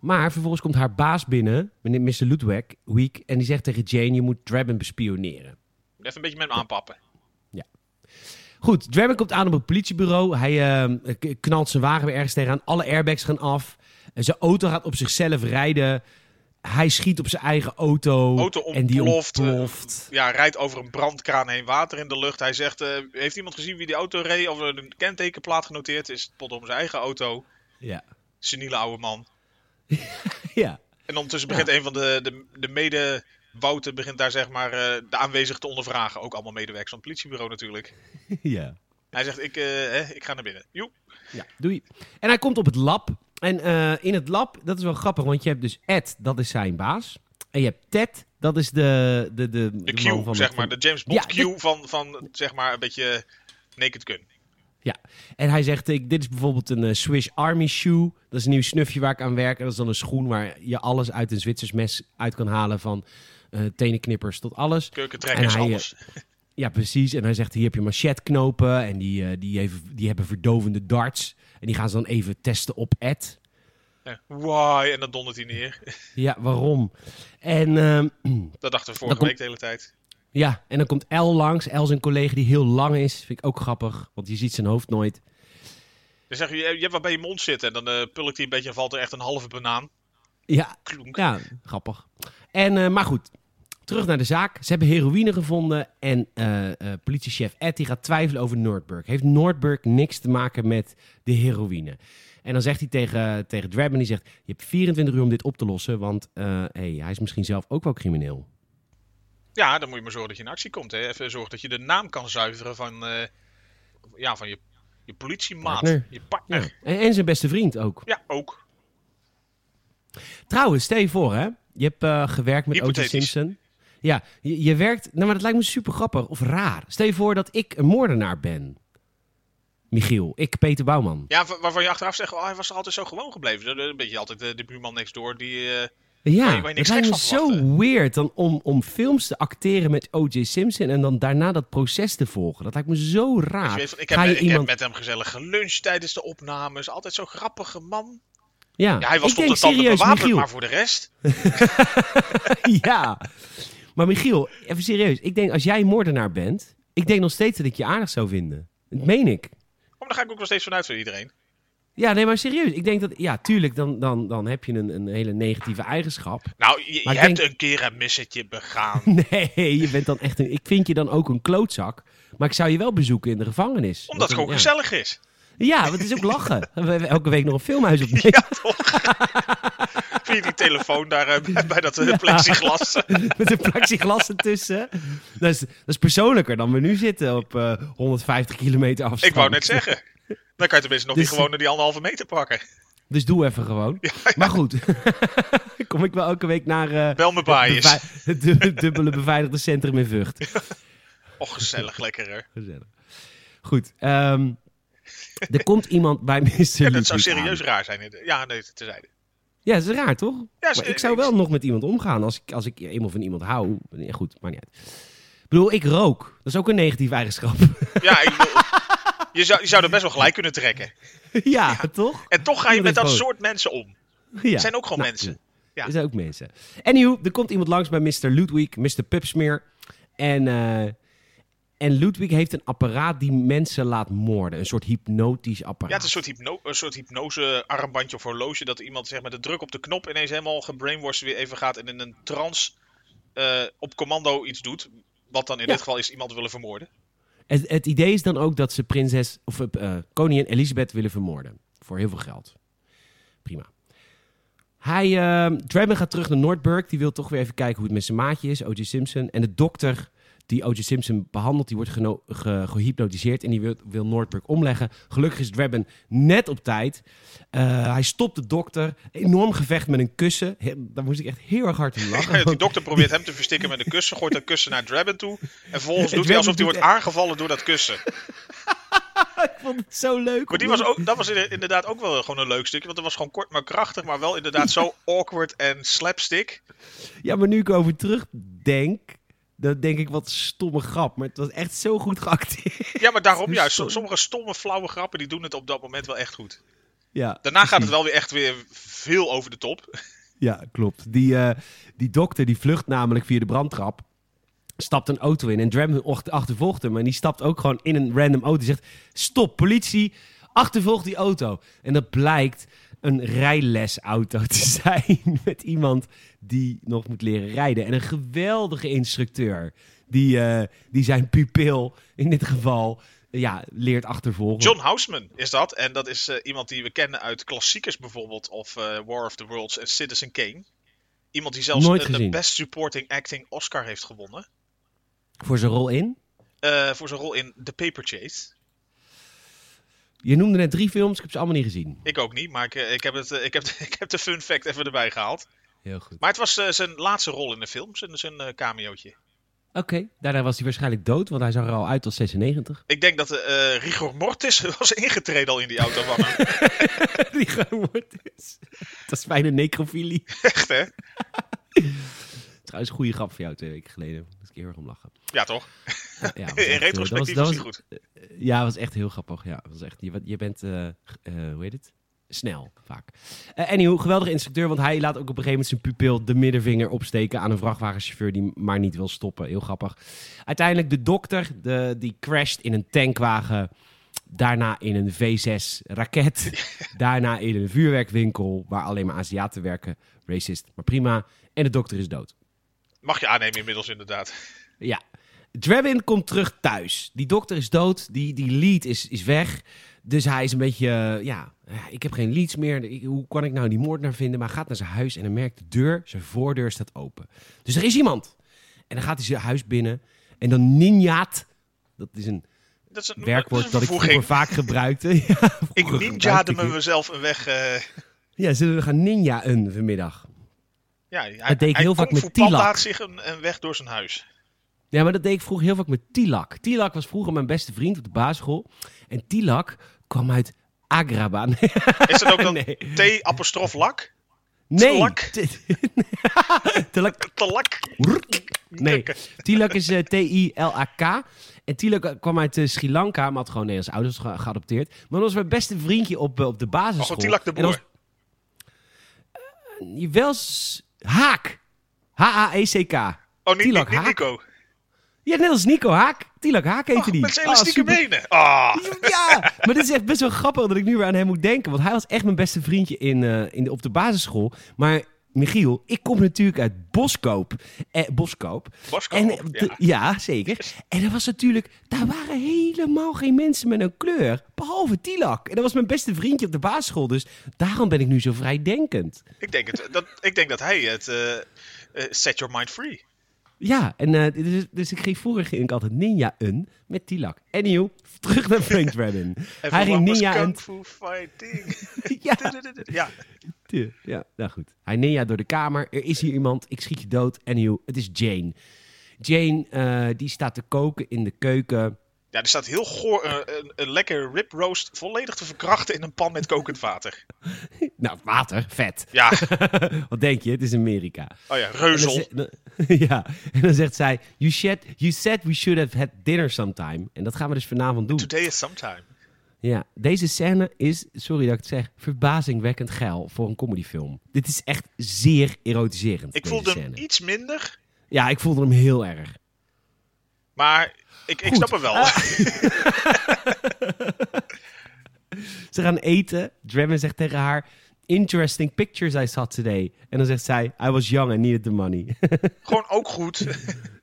Maar vervolgens komt haar baas binnen, meneer Mr. Ludwig, Week, en die zegt tegen Jane, je moet Draben bespioneren. Even een beetje met hem aanpappen. Ja. Goed, Draben komt aan op het politiebureau. Hij uh, knalt zijn wagen weer ergens tegenaan. Alle airbags gaan af. Zijn auto gaat op zichzelf rijden. Hij schiet op zijn eigen auto. Auto ontploft. En die ontploft. Uh, ja, rijdt over een brandkraan heen, water in de lucht. Hij zegt, uh, heeft iemand gezien wie die auto reed? Of een kentekenplaat genoteerd is? Pot om zijn eigen auto. Ja. Seniele oude man. ja. En ondertussen begint een van de, de, de mede... Wouter begint daar zeg maar uh, de aanwezigen te ondervragen. Ook allemaal medewerkers van het politiebureau natuurlijk. ja. Hij zegt, ik, hè, ik ga naar binnen. Joep. Ja, doei. En hij komt op het lab. En uh, in het lab, dat is wel grappig, want je hebt dus Ed, dat is zijn baas. En je hebt Ted, dat is de... De, de, de, Q, van zeg maar. De James Bond ja, Q van, van, zeg maar, een beetje Naked Gun. Ja, en hij zegt, ik, dit is bijvoorbeeld een uh, Swiss Army shoe. Dat is een nieuw snufje waar ik aan werk. En dat is dan een schoen waar je alles uit een Zwitsers mes uit kan halen. Van uh, tenenknippers tot alles. Keukentrekkers, alles. Ja, precies. En hij zegt, hier heb je machetknopen. En die, die, die hebben verdovende darts. En die gaan ze dan even testen op Ed. Ja, why? En dan dondert hij neer. Ja, waarom? En, uh, dat dachten we vorige week de hele tijd. Ja, en dan komt El langs. El is een collega die heel lang is. Vind ik ook grappig, want je ziet zijn hoofd nooit. Dan zeg je, je hebt wat bij je mond zitten. En dan uh, pulkt hij een beetje en valt er echt een halve banaan. Ja, ja grappig. En, uh, maar goed, terug naar de zaak. Ze hebben heroïne gevonden. En uh, politiechef Ed die gaat twijfelen over Nordberg. Heeft Nordberg niks te maken met de heroïne? En dan zegt hij tegen, tegen Drabman, die zegt... Je hebt 24 uur om dit op te lossen, want hey, hij is misschien zelf ook wel crimineel. Ja, dan moet je maar zorgen dat je in actie komt. Hè. Even zorgen dat je de naam kan zuiveren van, ja, van je, je politiemaat, partner. je partner. Ja. En, en, zijn beste vriend ook. Ja, ook. Trouwens, stel je voor hè, je hebt uh, gewerkt met O.J. Simpson. Ja, je, je, werkt, nou maar dat lijkt me super grappig of raar. Stel je voor dat ik een moordenaar ben. Michiel, ik Peter Bouwman. Ja, waarvan je achteraf zegt, oh, hij was er altijd zo gewoon gebleven. Een beetje altijd de, de buurman next door die... Uh, ja, het lijkt me zo weird dan om, om films te acteren met O.J. Simpson en dan daarna dat proces te volgen. Dat lijkt me zo raar. Weet, ik, heb, Ga je ik iemand... heb met hem gezellig geluncht tijdens de opnames. Altijd zo'n grappige man. Ja, ja hij was tot de tanden bewapend, maar voor de rest... ja, maar Michiel, even serieus. Ik denk als jij moordenaar bent, ik denk nog steeds dat ik je aardig zou vinden. Dat meen ik. Oh, daar ga ik ook nog steeds vanuit voor iedereen. Ja, nee, maar serieus. Ik denk dat, ja, tuurlijk, dan, dan, dan heb je een, een hele negatieve eigenschap. Nou, je, je hebt een keer een missetje begaan. nee, je bent dan echt een, ik vind je dan ook een klootzak. Maar ik zou je wel bezoeken in de gevangenis. Omdat het gewoon gezellig is. Ja, want het is ook lachen. We hebben elke week nog een filmhuis opnemen. Ja, toch? Die telefoon daar uh, bij dat uh, plexiglas. Met de plexiglas ertussen. Dat is, dat is persoonlijker dan we nu zitten op uh, 150 kilometer afstand. Ik wou net zeggen. Dan kan je tenminste nog dus, niet gewoon naar die anderhalve meter pakken. Dus doe even gewoon. Ja, ja. Maar goed, kom ik wel elke week naar uh, Bel me het, het dubbele beveiligde centrum in Vught. Och, gezellig, lekker hè. Gezellig. Goed, um, er komt iemand bij Mr. Ja, dat zou serieus raar zijn. Ja, nee, tezijde. Ja, dat is raar, toch? Ja, maar ik zou wel nog met iemand omgaan als ik, als ik eenmaal van iemand hou. Ja, goed, maar niet uit. Ik bedoel, ik rook. Dat is ook een negatieve eigenschap. Ja, ik bedoel, je, zou, je zou er best wel gelijk kunnen trekken. Ja, toch? En toch ga je met dat soort mensen om. Ja. zijn ook gewoon nou, mensen. Ja. Er zijn ook mensen. Anyhow, er komt iemand langs bij Mr. Ludwig, Mr. Pupsmeer. En uh, en Ludwig heeft een apparaat die mensen laat moorden. Een soort hypnotisch apparaat. Ja, het is een soort, hypno een soort hypnose armbandje of horloge. Dat iemand zeg, met de druk op de knop ineens helemaal gebrainwashed weer even gaat. En in een trance uh, op commando iets doet. Wat dan in dit geval is iemand willen vermoorden. Het, het, idee is dan ook dat ze prinses of uh, koningin Elisabeth willen vermoorden. Voor heel veel geld. Prima. Hij, uh, Draven gaat terug naar Nordburg. Die wil toch weer even kijken hoe het met zijn maatje is, O.J. Simpson. En de dokter die O.J. Simpson behandelt. Die wordt ge gehypnotiseerd en die wil, wil omleggen. Gelukkig is Drabben net op tijd. Uh, hij stopt de dokter. Enorm gevecht met een kussen. He, daar moest ik echt heel erg hard om lachen. die dokter probeert hem te verstikken met een kussen. Gooit dat kussen naar Drabben toe. En vervolgens doet hij alsof hij wordt aangevallen door dat kussen. ik vond het zo leuk. Maar die was ook, dat was inderdaad ook wel gewoon een leuk stukje. Want het was gewoon kort maar krachtig, maar wel inderdaad zo awkward en slapstick. Ja, maar nu ik over terugdenk, dan denk ik wat stomme grap. Maar het was echt zo goed geacteerd. Ja, maar daarom juist. Ja, sommige stomme, flauwe grappen, die doen het op dat moment wel echt goed. Ja, Daarna gaat het wel weer echt weer veel over de top. Ja, klopt. Die, uh, die dokter die vlucht namelijk via de brandtrap. Stapt een auto in en Dram achtervolgt hem. En die stapt ook gewoon in een random auto. Die zegt: Stop, politie, achtervolg die auto. En dat blijkt een rijlesauto te zijn. Met iemand die nog moet leren rijden. En een geweldige instructeur. Die, uh, die zijn pupil in dit geval ja, leert achtervolgen. John Houseman is dat. En dat is uh, iemand die we kennen uit klassiekers bijvoorbeeld. Of uh, War of the Worlds en Citizen Kane. Iemand die zelfs Nooit de Best Supporting Acting Oscar heeft gewonnen. Voor zijn rol in? Uh, voor zijn rol in The Paper Chase. Je noemde net drie films, ik heb ze allemaal niet gezien. Ik ook niet, maar ik, ik, heb, het, ik, heb, ik heb de fun fact even erbij gehaald. Heel goed. Maar het was zijn laatste rol in de film, zijn, zijn cameootje. Oké, okay. daarna was hij waarschijnlijk dood, want hij zag er al uit als 96. Ik denk dat uh, Rigor Mortis was ingetreden al in die auto van hem. Rigor Mortis. Dat is bijna necrofilie. Echt, hè? Trouwens, een goede grap voor jou twee weken geleden. Daar ik heel erg om lachen. Ja, toch? Ja, ja, in retrospectief was, was, was goed. Ja, dat was echt heel grappig. Ja, was echt, je, je bent, uh, uh, hoe heet het? snel, vaak. Uh, anyhow, geweldige instructeur, want hij laat ook op een gegeven moment zijn pupil de middenvinger opsteken aan een vrachtwagenchauffeur die maar niet wil stoppen. Heel grappig. Uiteindelijk de dokter, de, die crasht in een tankwagen. Daarna in een V6 raket. daarna in een vuurwerkwinkel waar alleen maar Aziaten werken. Racist, maar prima. En de dokter is dood. Mag je aannemen inmiddels inderdaad. Ja. Drabin komt terug thuis. Die dokter is dood. Die, die lead is, is weg. Dus hij is een beetje, uh, ja, ik heb geen leads meer. Ik, hoe kan ik nou die moordenaar vinden? Maar hij gaat naar zijn huis en dan merkt de deur, zijn voordeur staat open. Dus er is iemand. En dan gaat hij zijn huis binnen en dan ninjaat. Dat is een, dat is een werkwoord dat, dat ik vroeger vaak gebruikte. ja, ik ninjaade me mezelf een weg. Uh... Ja, zullen we gaan ninjaën vanmiddag? Ja, hij, dat deed ik heel vaak met Tilak. zich een, een weg door zijn huis. Ja, maar dat deed ik vroeger heel vaak met Tilak. Tilak was vroeger mijn beste vriend op de basisschool. En Tilak kwam uit Agrabah. Is dat ook dan nee. T-apostrof lak? Nee. Telak? Telak. Telak. Nee. Tilak is uh, T-I-L-A-K. En Tilak kwam uit uh, Sri Lanka, maar had gewoon Nederlandse ouders ge geadopteerd. Maar dat was mijn beste vriendje op, uh, op de basisschool. Oh, Tilak de Boer. Was, je wel Haak. H-A-E-C-K. Oh, niet, Tilak, niet, niet Nico. Ja, net als Nico Haak. Tilak Haak heette oh, die. Met zijn elastieke oh, benen. Oh. Ja, maar dit is echt best wel grappig dat ik nu weer aan hem moet denken. Want hij was echt mijn beste vriendje in, uh, in de, op de basisschool. Maar Michiel, ik kom natuurlijk uit Boskoop. Eh, Boskoop. Boskoop, en, ja. ja. zeker. En er was natuurlijk, daar waren helemaal geen mensen met een kleur. Behalve Tilak. En dat was mijn beste vriendje op de basisschool. Dus daarom ben ik nu zo vrijdenkend. Ik denk, het, dat, ik denk dat hij het uh, uh, set your mind free. Ja, en uh, dus, dus, ik ging vroeger ging ik altijd ninja een met Tilak. Anyhow, terug naar Frank Dragon. Hij ging ninja een... Fu fighting. ja. ja. Ja, nou goed. Hij ninja door de kamer. Er is hier iemand. Ik schiet je dood. Anyhow, het is Jane. Jane, uh, die staat te koken in de keuken. Ja, er staat heel goor uh, een, een, lekker rib roast volledig te verkrachten in een pan met kokend water. nou, water, vet. Ja. Wat denk je? Het is Amerika. Oh ja, reuzel. En dan, ja, en dan zegt zij, you, said, you said we should have had dinner sometime. En dat gaan we dus vanavond doen. Today is sometime. Ja, deze scène is, sorry dat ik het zeg, verbazingwekkend geil voor een comedyfilm. Dit is echt zeer erotiserend. Ik voelde hem iets minder. Ja, ik voelde hem heel erg. Maar ik, ik snap hem wel. Uh. Ze gaan eten. Draven zegt tegen haar... Interesting pictures I saw today. En dan zegt zij... I was young and needed the money. Gewoon ook goed.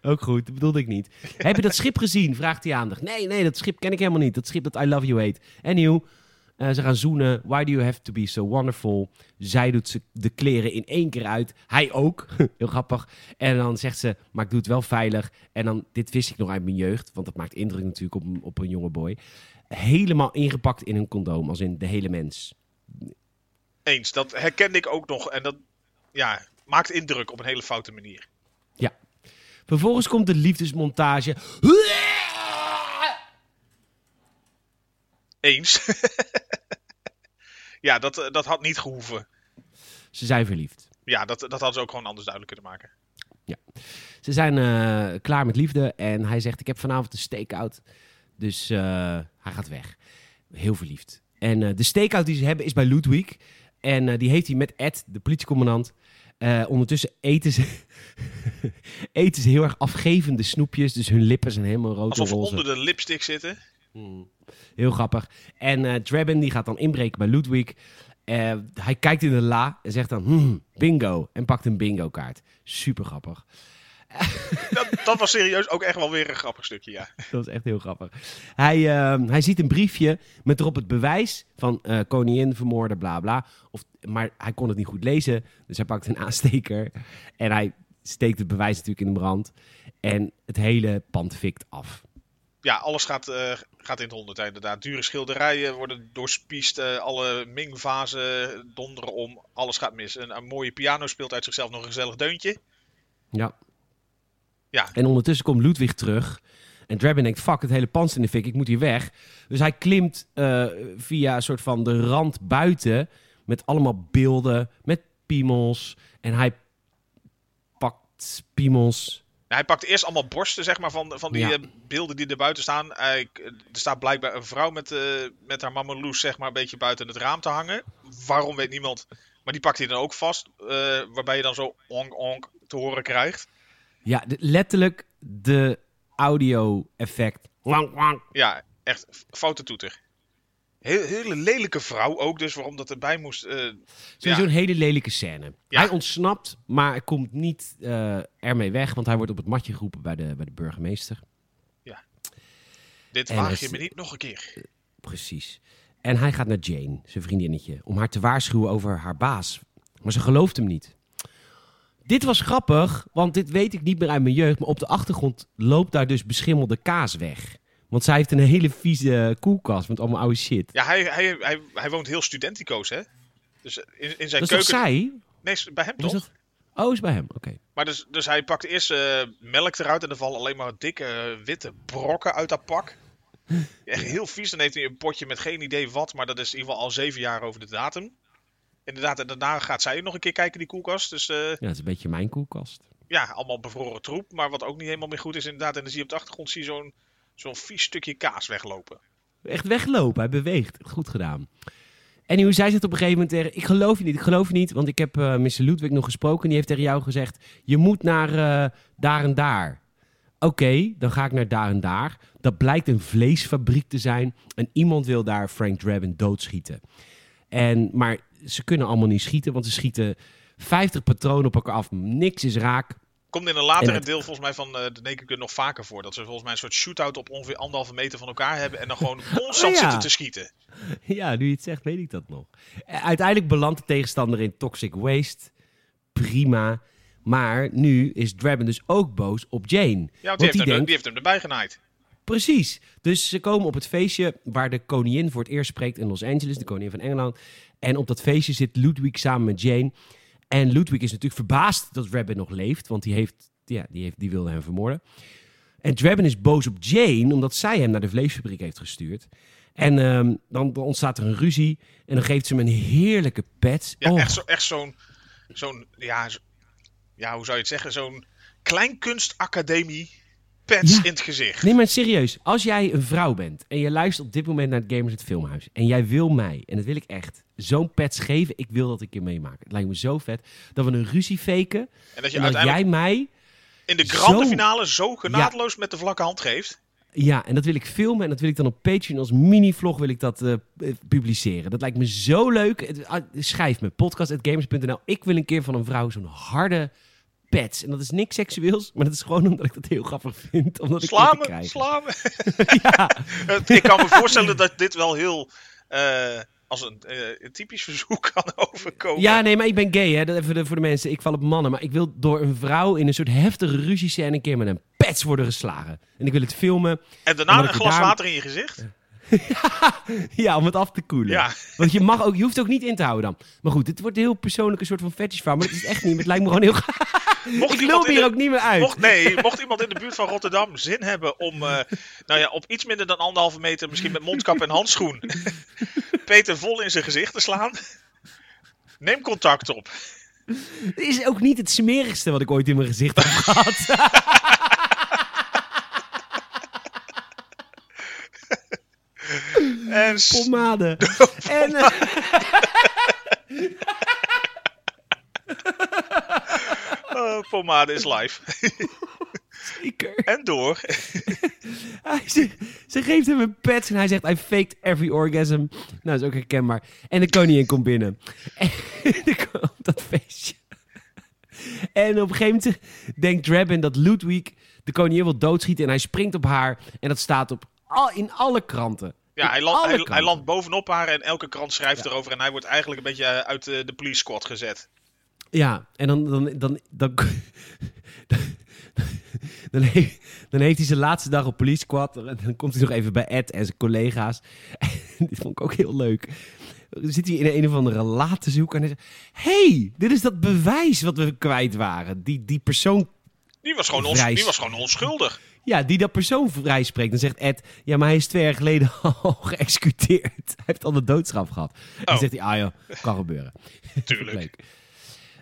ook goed, dat bedoelde ik niet. Heb je dat schip gezien? Vraagt hij aandacht. Nee, nee, dat schip ken ik helemaal niet. Dat schip dat I Love You heet. Anyhow, uh, ze gaan zoenen. Why do you have to be so wonderful? Zij doet ze de kleren in één keer uit. Hij ook. Heel grappig. En dan zegt ze, maar ik doe het wel veilig. En dan, dit wist ik nog uit mijn jeugd. Want dat maakt indruk natuurlijk op, op een jonge boy. Helemaal ingepakt in een condoom. Als in de hele mens. Eens, dat herkende ik ook nog. En dat ja, maakt indruk op een hele foute manier. Ja. Vervolgens komt de liefdesmontage. Eens. ja, dat, dat had niet gehoeven. Ze zijn verliefd. Ja, dat, dat hadden ze ook gewoon anders duidelijk kunnen maken. Ja. Ze zijn uh, klaar met liefde en hij zegt: Ik heb vanavond een stakeout. Dus uh, hij gaat weg. Heel verliefd. En uh, de stakeout die ze hebben is bij Ludwig. En die heeft hij met Ed, de politiecommandant. ondertussen eten ze, eten ze heel erg afgevende snoepjes. Dus hun lippen zijn helemaal rood Alsof onder de lipstick zitten. Hmm. Heel grappig. En uh, Draben die gaat dan inbreken bij Ludwig. Uh, hij kijkt in de la en zegt dan hmm, bingo. En pakt een bingo kaart. Super grappig. Dat, dat, was serieus ook echt wel weer een grappig stukje, ja. Dat was echt heel grappig. Hij, uh, hij ziet een briefje met erop het bewijs van uh, koningin vermoorden, bla bla. Of, maar hij kon het niet goed lezen, dus hij pakt een aansteker. En hij steekt het bewijs natuurlijk in de brand. En het hele pand fikt af ja, alles gaat, uh, gaat in het honderd inderdaad. Dure schilderijen worden doorspiest. Uh, alle Ming-vazen donderen om. Alles gaat mis. Een, een, mooie piano speelt uit zichzelf nog een gezellig deuntje. Ja. ja. En ondertussen komt Ludwig terug. En Drabin denkt, fuck, het hele pand in de fik, ik moet hier weg. Dus hij klimt uh, via een soort van de rand buiten... met allemaal beelden, met piemels. En hij pakt piemels hij pakt eerst allemaal borsten zeg maar, van, van die eh, beelden die er buiten staan. Hij, er staat blijkbaar een vrouw met, uh, met haar mama Loes zeg maar, een beetje buiten het raam te hangen. Waarom weet niemand. Maar die pakt hij dan ook vast. Uh, waarbij je dan zo onk onk te horen krijgt. Ja, letterlijk de audio-effect. Ja, echt foute toeter. Heel, hele lelijke vrouw ook, dus waarom dat erbij moest. Uh, Sowieso een hele lelijke scène. Hij ontsnapt, maar hij komt niet uh, ermee weg, want hij wordt op het matje geroepen bij de, bij de burgemeester. Ja. Dit waag je me niet nog een keer. precies. En hij gaat naar Jane, zijn vriendinnetje, om haar te waarschuwen over haar baas. Maar ze gelooft hem niet. Dit was grappig, want dit weet ik niet meer uit mijn jeugd, maar op de achtergrond loopt daar dus beschimmelde kaas weg. Want zij heeft een hele vieze koelkast met allemaal oude shit. Ja, hij, hij, hij, hij woont heel studentico's, hè? Dus in, in zijn dat keuken... is zij? Nee, bij hem toch? Dat... Oh, is bij hem, oké. Maar dus, dus hij pakt eerst uh, melk eruit en er vallen alleen maar dikke uh, witte brokken uit dat pak. Echt heel vies. Dan heeft hij een potje met geen idee wat, maar dat is in ieder geval al zeven jaar over de datum. Inderdaad, en daarna gaat zij nog een keer kijken, die koelkast. Dus, uh, ja, dat is een beetje mijn koelkast. Ja, allemaal bevroren troep, maar wat ook niet helemaal meer goed is inderdaad. En dan zie je op de achtergrond zie je zo'n zo'n vies stukje kaas weglopen. Echt weglopen, hij beweegt. Goed gedaan. En hoe zij zegt op een gegeven moment tegen... Ik geloof je niet, ik geloof je niet. Want ik heb uh, Mr. Ludwig nog gesproken. En die heeft tegen jou gezegd... Je moet naar uh, daar en daar. Oké, dan ga ik naar daar en daar. Dat blijkt een vleesfabriek te zijn. En iemand wil daar Frank Drabin doodschieten. En, maar ze kunnen allemaal niet schieten. Want ze schieten 50 patronen op elkaar af. Niks is raak. Komt in een latere deel volgens mij van uh, de Naked nog vaker voor. Dat ze volgens mij een soort shootout op ongeveer anderhalve meter van elkaar hebben. En dan gewoon constant oh, zitten te schieten. Ja, nu je het zegt, weet ik dat nog. Eh, uiteindelijk belandt de tegenstander in Toxic Waste. Prima. Maar nu is Draven dus ook boos op Jane. Ja, want die, heeft, hem, denkt, die heeft hem erbij genaaid. Precies. Dus ze komen op het feestje waar de koningin voor het eerst spreekt in Los Angeles, de koningin van Engeland. En op dat feestje zit Ludwig samen met Jane. En Ludwig is natuurlijk verbaasd dat Drabbin nog leeft, want die, heeft, ja, die, heeft, die wilde hem vermoorden. En Drabbin is boos op Jane, omdat zij hem naar de vleesfabriek heeft gestuurd. En ehm, dan, ontstaat er een ruzie en dan geeft ze hem een heerlijke pet. Ja, oh. echt, zo, echt zo'n, zo'n ja, ja, hoe zou je het zeggen, zo'n kleinkunstacademie pets in het gezicht. Nee, maar serieus. Als jij een vrouw bent en je luistert op dit moment naar het Gamers het Filmhuis. En jij wil mij, en dat wil ik echt, zo'n pets geven. Ik wil dat ik je meemaak. Het lijkt me zo vet dat we een ruzie faken. En dat, je en dat jij mij... In de grande finale zo genadeloos met de vlakke hand geeft. Ja, en dat wil ik filmen en dat wil ik dan op Patreon als mini-vlog wil ik dat uh, publiceren. Dat lijkt me zo leuk. Ah, schrijf me, podcast.gamers.nl. Ik wil een keer van een vrouw zo'n harde pets. En dat is niks seksueels, maar dat is gewoon omdat ik dat heel grappig vind. Omdat ik sla me, sla me. ja. ik kan me voorstellen dat dit wel heel... Uh, als een, uh, een, typisch verzoek kan overkomen. Ja, nee, maar ik ben gay, hè. Dat even voor de mensen. Ik val op mannen. Maar ik wil door een vrouw in een soort heftige ruzie een keer met een pets worden geslagen. En ik wil het filmen. En daarna een glas water in je gezicht? ja, om het af te koelen. Ja. Want je, mag ook, je hoeft ook niet in te houden dan. Maar goed, dit wordt een heel persoonlijke soort van fetish Maar het is echt niet. Het lijkt me gewoon heel... mocht ik loop hier ook niet meer uit. Mocht, nee, mocht iemand in de buurt van Rotterdam zin hebben om uh, nou ja, op iets minder dan anderhalve meter, misschien met mondkap en handschoen, Peter vol in zijn gezicht te slaan, neem contact op. Dit is ook niet het smerigste wat ik ooit in mijn gezicht heb gehad. en Pomade. en... Uh... pomade is live. Zeker. En door. hij, ze, ze, geeft hem een pet en hij zegt: I faked every orgasm. Nou, dat is ook herkenbaar. En de koningin komt binnen. En op dat feestje. En op een gegeven moment denkt Drabin dat Ludwig de koningin wil doodschieten. En hij springt op haar. En dat staat op al, in alle kranten. Ja, hij, land, hij, hij, landt bovenop haar en elke krant schrijft erover. En hij wordt eigenlijk een beetje uit de, de police squad gezet. Ja, en dan, dan, dan, dan, dan, heeft, dan heeft hij zijn laatste dag op police squad. En dan komt hij nog even bij Ed en zijn collega's. En dit vond ik ook heel leuk. Dan zit hij in een of andere laad te zoeken. En hij zegt: hey, dit is dat bewijs wat we kwijt waren. Die, die persoon. Die was, gewoon ons, die was gewoon onschuldig. Ja, die dat persoon vrij spreekt. Dan zegt Ed, ja, maar hij is twee jaar geleden al geëxecuteerd. Hij heeft al de doodstraf gehad. Oh. Dan zegt hij, ah joh, kan gebeuren. Tuurlijk.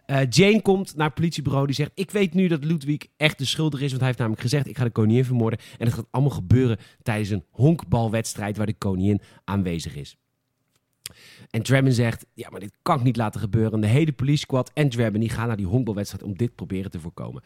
Uh, Jane komt naar het politiebureau. Die zegt: Ik weet nu dat Ludwig echt de schuldig is. Want hij heeft namelijk gezegd: Ik ga de koningin vermoorden. En het gaat allemaal gebeuren tijdens een honkbalwedstrijd. waar de koningin aanwezig is. En Draven zegt: Ja, maar dit kan ik niet laten gebeuren. De hele police squad en Draven die gaan naar die honkbalwedstrijd. om dit proberen te voorkomen.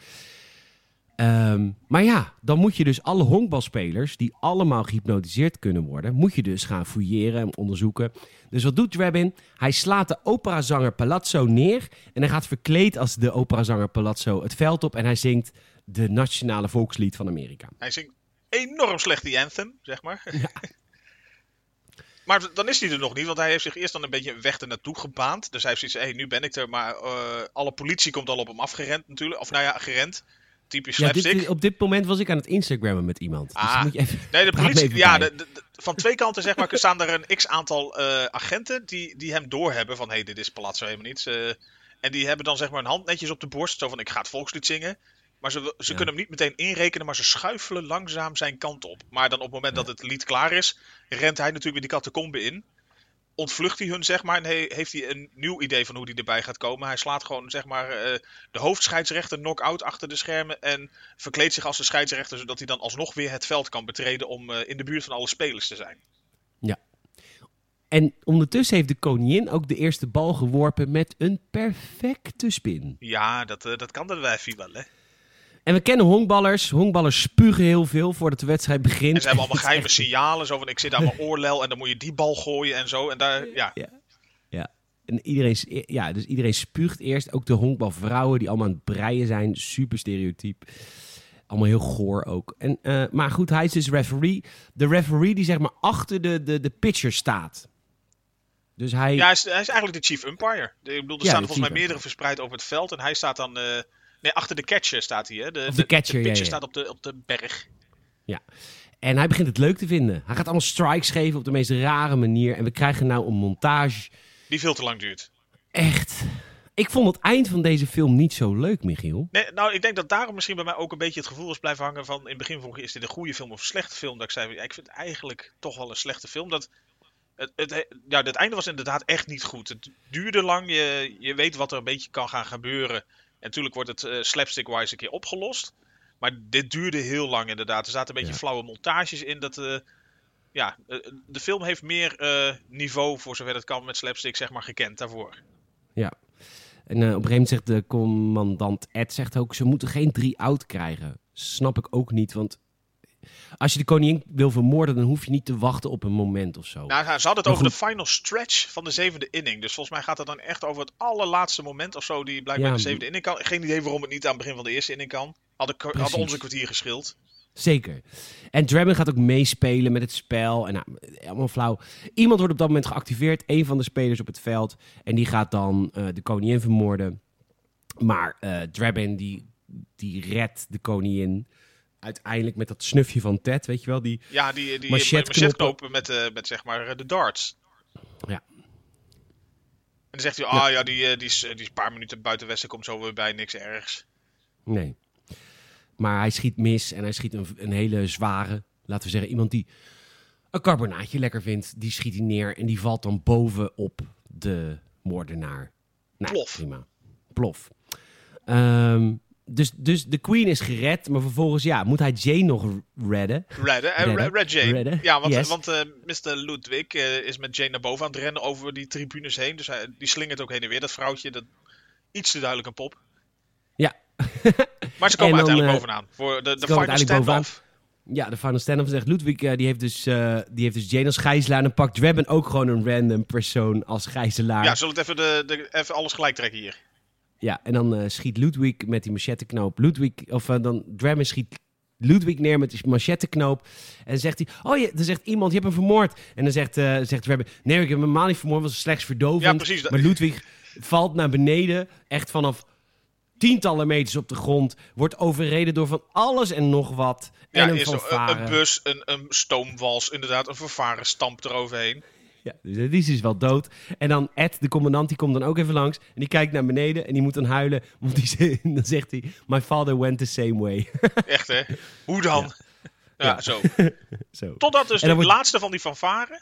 Um, maar ja, dan moet je dus alle honkbalspelers, die allemaal gehypnotiseerd kunnen worden, moet je dus gaan fouilleren en onderzoeken. Dus wat doet Drabin? Hij slaat de operazanger Palazzo neer en hij gaat verkleed als de operazanger Palazzo het veld op en hij zingt de nationale volkslied van Amerika. Hij zingt enorm slecht die anthem, zeg maar. Ja. Maar dan is hij er nog niet, want hij heeft zich eerst dan een beetje weg ernaartoe gebaand. Dus hij heeft zoiets, hé, hey, nu ben ik er, maar uh, alle politie komt al op hem afgerend natuurlijk. Of nou ja, gerend typisch slapstick. Ja, op dit moment was ik aan het Instagrammen met iemand. Dus ah, moet je even nee, de politie. Ja, de, van twee kanten zeg maar staan er een x aantal uh, agenten die, die hem doorhebben van hé, hey, dit is Palazzo helemaal niets. Uh, en die hebben dan zeg maar een hand netjes op de borst, zo van ik ga het volkslied zingen. Maar ze, ze kunnen hem niet meteen inrekenen, maar ze schuifelen langzaam zijn kant op. Maar dan op het moment dat het lied klaar is, rent hij natuurlijk weer die catacombe in ontvlucht hij hun, zeg maar. En heeft hij een nieuw idee van hoe hij erbij gaat komen. Hij slaat gewoon, zeg maar, uh, de hoofdscheidsrechter knock-out achter de schermen. En verkleedt zich als de scheidsrechter, zodat hij dan alsnog weer het veld kan betreden om uh, in de buurt van alle spelers te zijn. Ja. En ondertussen heeft de koningin ook de eerste bal geworpen met een perfecte spin. Ja, dat, uh, dat kan de wijfie wel, hè. En we kennen honkballers. Honkballers spugen heel veel voordat de wedstrijd begint. En ze hebben allemaal geheime signalen. Zo van, ik zit aan mijn oorlel en dan moet je die bal gooien en zo. En daar, ja. ja. ja. En iedereen, ja, dus iedereen spuugt eerst. Ook de honkbalvrouwen die allemaal aan het breien zijn. Super stereotyp. Allemaal heel goor ook. En, uh, maar goed, hij is dus referee. De referee die zeg maar achter de, de, de pitcher staat. Dus hij... Ja, hij is, hij is eigenlijk de chief umpire. Ik bedoel, er staan volgens mij meerdere verspreid over het veld. En hij staat dan... Uh Nee, achter de catcher staat hij. Hè? De, de, catcher, de pitcher staat op de, op de berg. Ja. En hij begint het leuk te vinden. Hij gaat allemaal strikes geven op de meest rare manier. En we krijgen nou een montage. Die veel te lang duurt. Echt. Ik vond het eind van deze film niet zo leuk, Michiel. Nee, nou, ik denk dat daarom misschien bij mij ook een beetje het gevoel is blijven hangen van... In het begin vroeg je, is dit een goede film of een slechte film? Dat ik zei, ja, ik vind het eigenlijk toch wel een slechte film. Dat, het, het, ja, het einde was inderdaad echt niet goed. Het duurde lang. Je, je weet wat er een beetje kan gaan gebeuren. En natuurlijk wordt het uh, slapstick-wise een keer opgelost. Maar dit duurde heel lang inderdaad. Er zaten een beetje flauwe montages in. Dat, uh, ja, uh, de film heeft meer niveau, voor zover het kan, met slapstick zeg maar, gekend daarvoor. Ja. En op een gegeven moment zegt de commandant Ed zegt ook... ze moeten geen drie out krijgen. Snap ik ook niet, want als je de koningin wil vermoorden, dan hoef je niet te wachten op een moment of zo. Nou, ze hadden het over de final stretch van de zevende inning. Dus volgens mij gaat het dan echt over het allerlaatste moment of zo die blijkbaar de zevende inning kan. Geen idee waarom het niet aan het begin van de eerste inning kan. Hadden, hadden onze kwartier geschild. Zeker. En Draven gaat ook meespelen met het spel. En nou, helemaal flauw. Iemand wordt op dat moment geactiveerd. Een van de spelers op het veld. En die gaat dan uh, de koningin vermoorden. Maar uh, die, die redt de koningin uiteindelijk met dat snufje van Ted, weet je wel? Die ja, die, die machetknopen met, uh, met zeg maar de darts. Ja. En dan zegt hij, ah ja, die, die, is, die is een paar minuten buiten Westen, komt zo weer bij, niks ergs. Nee. Maar hij schiet mis en hij schiet een, een hele zware, laten we zeggen, iemand die een carbonaatje lekker vindt, die schiet hij neer en die valt dan bovenop de moordenaar. Nou, Plof. Prima. Plof. Um, dus, dus de Queen is gered, maar vervolgens ja, moet hij Jane nog redden. Redden, redden. Red Jane. Redden. Ja, want, want uh, Mr. Ludwig uh, is met Jane naar boven aan het rennen over die tribunes heen. Dus hij, die slingert ook heen en weer. Dat vrouwtje, dat iets te duidelijk een pop. Ja. maar ze komen dan, uiteindelijk bovenaan. Voor de, de final stand-off. Ja, de final stand-off zegt Ludwig, die, heeft dus, die heeft dus Jane als gijzelaar. En pakt Draben ook gewoon een random persoon als gijzelaar. Ja, zullen we het even, de, de, even alles gelijk trekken hier? Ja, en dan uh, schiet Ludwig met die machetteknoop. Ludwig, of uh, dan Dramen schiet Ludwig neer met die machetteknoop. En zegt hij, oh ja, dan zegt iemand, je hebt hem vermoord. En dan zegt, uh, zegt Dramen, nee, ik heb hem helemaal niet vermoord, was slechts verdovend. Ja, precies. Maar Ludwig valt naar beneden, echt vanaf tientallen meters op de grond. Wordt overreden door van alles en nog wat. Ja, en een, een, een bus, een, een stoomwals, inderdaad, een vervaren stampt eroverheen. Ja, dus die is wel dood. En dan Ed, de commandant, die komt dan ook even langs. En die kijkt naar beneden en die moet dan huilen. Want die, dan zegt hij, my father went the same way. Echt hè? Hoe dan? Ja, Zo. zo. Totdat dus de laatste van die fanfare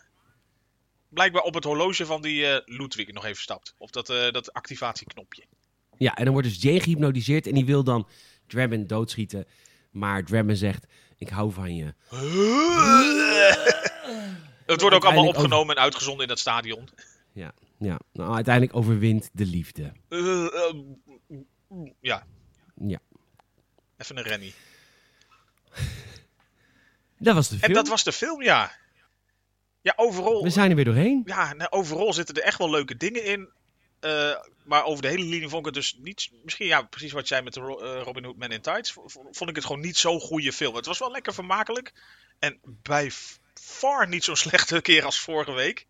blijkbaar op het horloge van die uh, Ludwig nog even stapt. Of dat, uh, dat activatieknopje. Ja, en dan wordt dus Jane gehypnotiseerd en die wil dan Draven doodschieten. Maar Draven zegt, ik hou van je. Het wordt ook allemaal opgenomen en uitgezonden in dat stadion. Ja, ja. Nou, uiteindelijk overwint de liefde. Uh, uh, ja. Ja. Even een rennie. Dat was de film. En dat was de film, ja. Ja, overal... We zijn er weer doorheen. Ja, nou, overal zitten er echt wel leuke dingen in. Uh, maar over de hele linie vond ik het dus niet... Misschien, ja, precies wat jij met de Robin Hood Man in Tights... vond ik het gewoon niet zo'n goede film. Het was wel lekker vermakelijk. En bij far niet zo'n slechte keer als vorige week.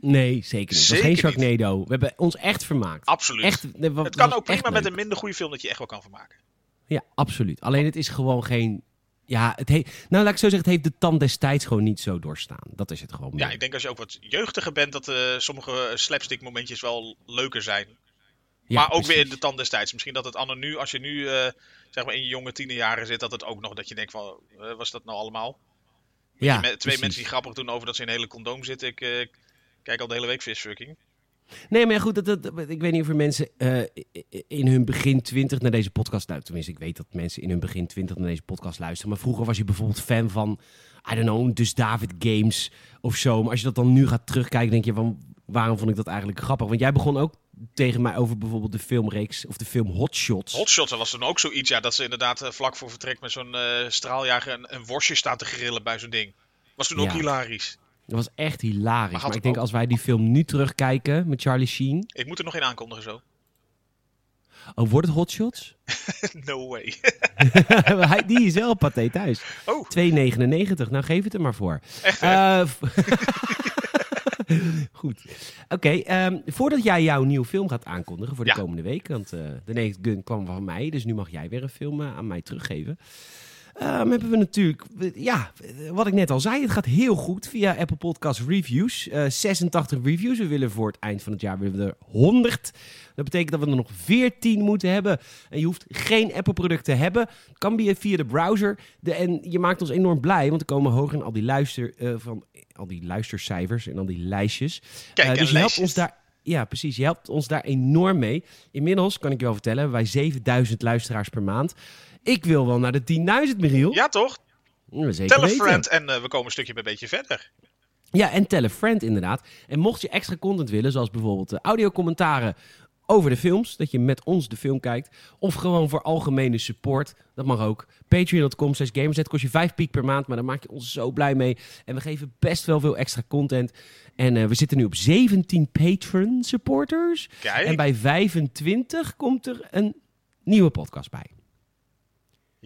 Nee, zeker niet. Het was geen Sharknado. We hebben ons echt vermaakt. Absoluut. Echt, het kan ook prima met een minder goede film dat je echt wel kan vermaken. Ja, absoluut. Alleen het is gewoon geen... Ja, het heeft, nou laat ik zo zeggen, het heeft de tand destijds gewoon niet zo doorstaan. Dat is het gewoon. Ja, ik denk als je ook wat jeugdiger bent, dat uh, sommige slapstick momentjes wel leuker zijn. Ja, maar ook weer in de tand destijds. Misschien dat het anno nu, als je nu uh, zeg maar in je jonge tienerjaren zit, dat het ook nog dat je denkt van, uh, was dat nou allemaal? Ja, twee mensen die grappig doen over dat ze in een hele condoom zitten. Ik uh, kijk al de hele week visfucking. Nee, maar goed, dat, dat, ik weet niet of er mensen uh, in hun begin twintig naar deze podcast luisteren. Tenminste, ik weet dat mensen in hun begin twintig naar deze podcast luisteren. Maar vroeger was je bijvoorbeeld fan van, I don't know, dus David Games of zo. Maar als je dat dan nu gaat terugkijken, denk je van, waarom vond ik dat eigenlijk grappig? Want jij begon ook tegen mij over bijvoorbeeld de filmreeks of de film Hot Shots. Hot Shots, dat was dan ook zoiets, ja, dat ze inderdaad eh, vlak voor vertrek met zo'n uh, straaljager een, een, worstje staan te grillen bij zo'n ding. Was toen ook hilarisch. Dat was echt hilarisch. Maar, ik denk als wij die film nu terugkijken met Charlie Sheen. Ik moet er nog in aankondigen zo. Oh, wordt het Hot Shots? no way. die is wel paté thuis. Oh. 2,99. Nou, geef het er maar voor. Echt, uh, Goed. Oké, ehm, voordat jij jouw nieuwe film gaat aankondigen voor de komende week, want uh, de Next Gun kwam van mij, dus nu mag jij weer een film uh, aan mij teruggeven. Um, hebben we natuurlijk, ja, wat ik net al zei, het gaat heel goed via Apple Podcast Reviews. Uh, eh, 86 reviews. We willen voor het eind van het jaar willen we er 100. Dat betekent dat we er nog 14 moeten hebben. En je hoeft geen Apple-product te hebben. Kan via de browser. De, en je maakt ons enorm blij, want er komen hoger in al die, luister, uh, van, al die luistercijfers en al die lijstjes. Kijk, uh, dus je helpt ons daar. Ja, precies. Je helpt ons daar enorm mee. Inmiddels, kan ik je wel vertellen, hebben wij 7000 luisteraars per maand. Ik wil wel naar de 10.000, Michiel. Ja, toch? Zeker Tell a friend en uh, we komen een stukje bij een beetje verder. Ja, en tell a friend inderdaad. En mocht je extra content willen, zoals bijvoorbeeld uh, audiocommentaren over de films, dat je met ons de film kijkt, of gewoon voor algemene support, dat mag ook. Patreon.com slash gamerzet kost je 5 piek per maand, maar daar maak je ons zo blij mee. En we geven best wel veel extra content. En uh, we zitten nu op 17 patron supporters. Kijk. En bij 25 komt er een nieuwe podcast bij.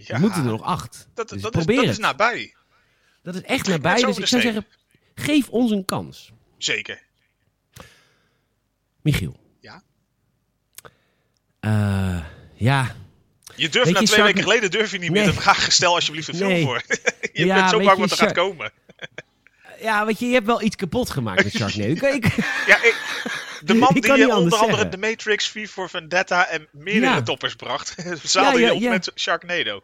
Ja, we moeten er nog acht. Dat, dus dat, is, dat is nabij. Dat is echt nabij. Dus ik zou zeggen, geef ons een kans. Zeker. Michiel. Ja? Uh, ja. Je durft na twee weken geleden durf je niet meer de vraag stel alsjeblieft een film voor. je ja, bent zo bang wat er gaat komen. Ja, weet je, je hebt wel iets kapot gemaakt met Sharknado. ik, ja, ik, De man die onder andere The Matrix, V for Vendetta en meerdere toppers bracht. Zaalde ja, ja, met Sharknado.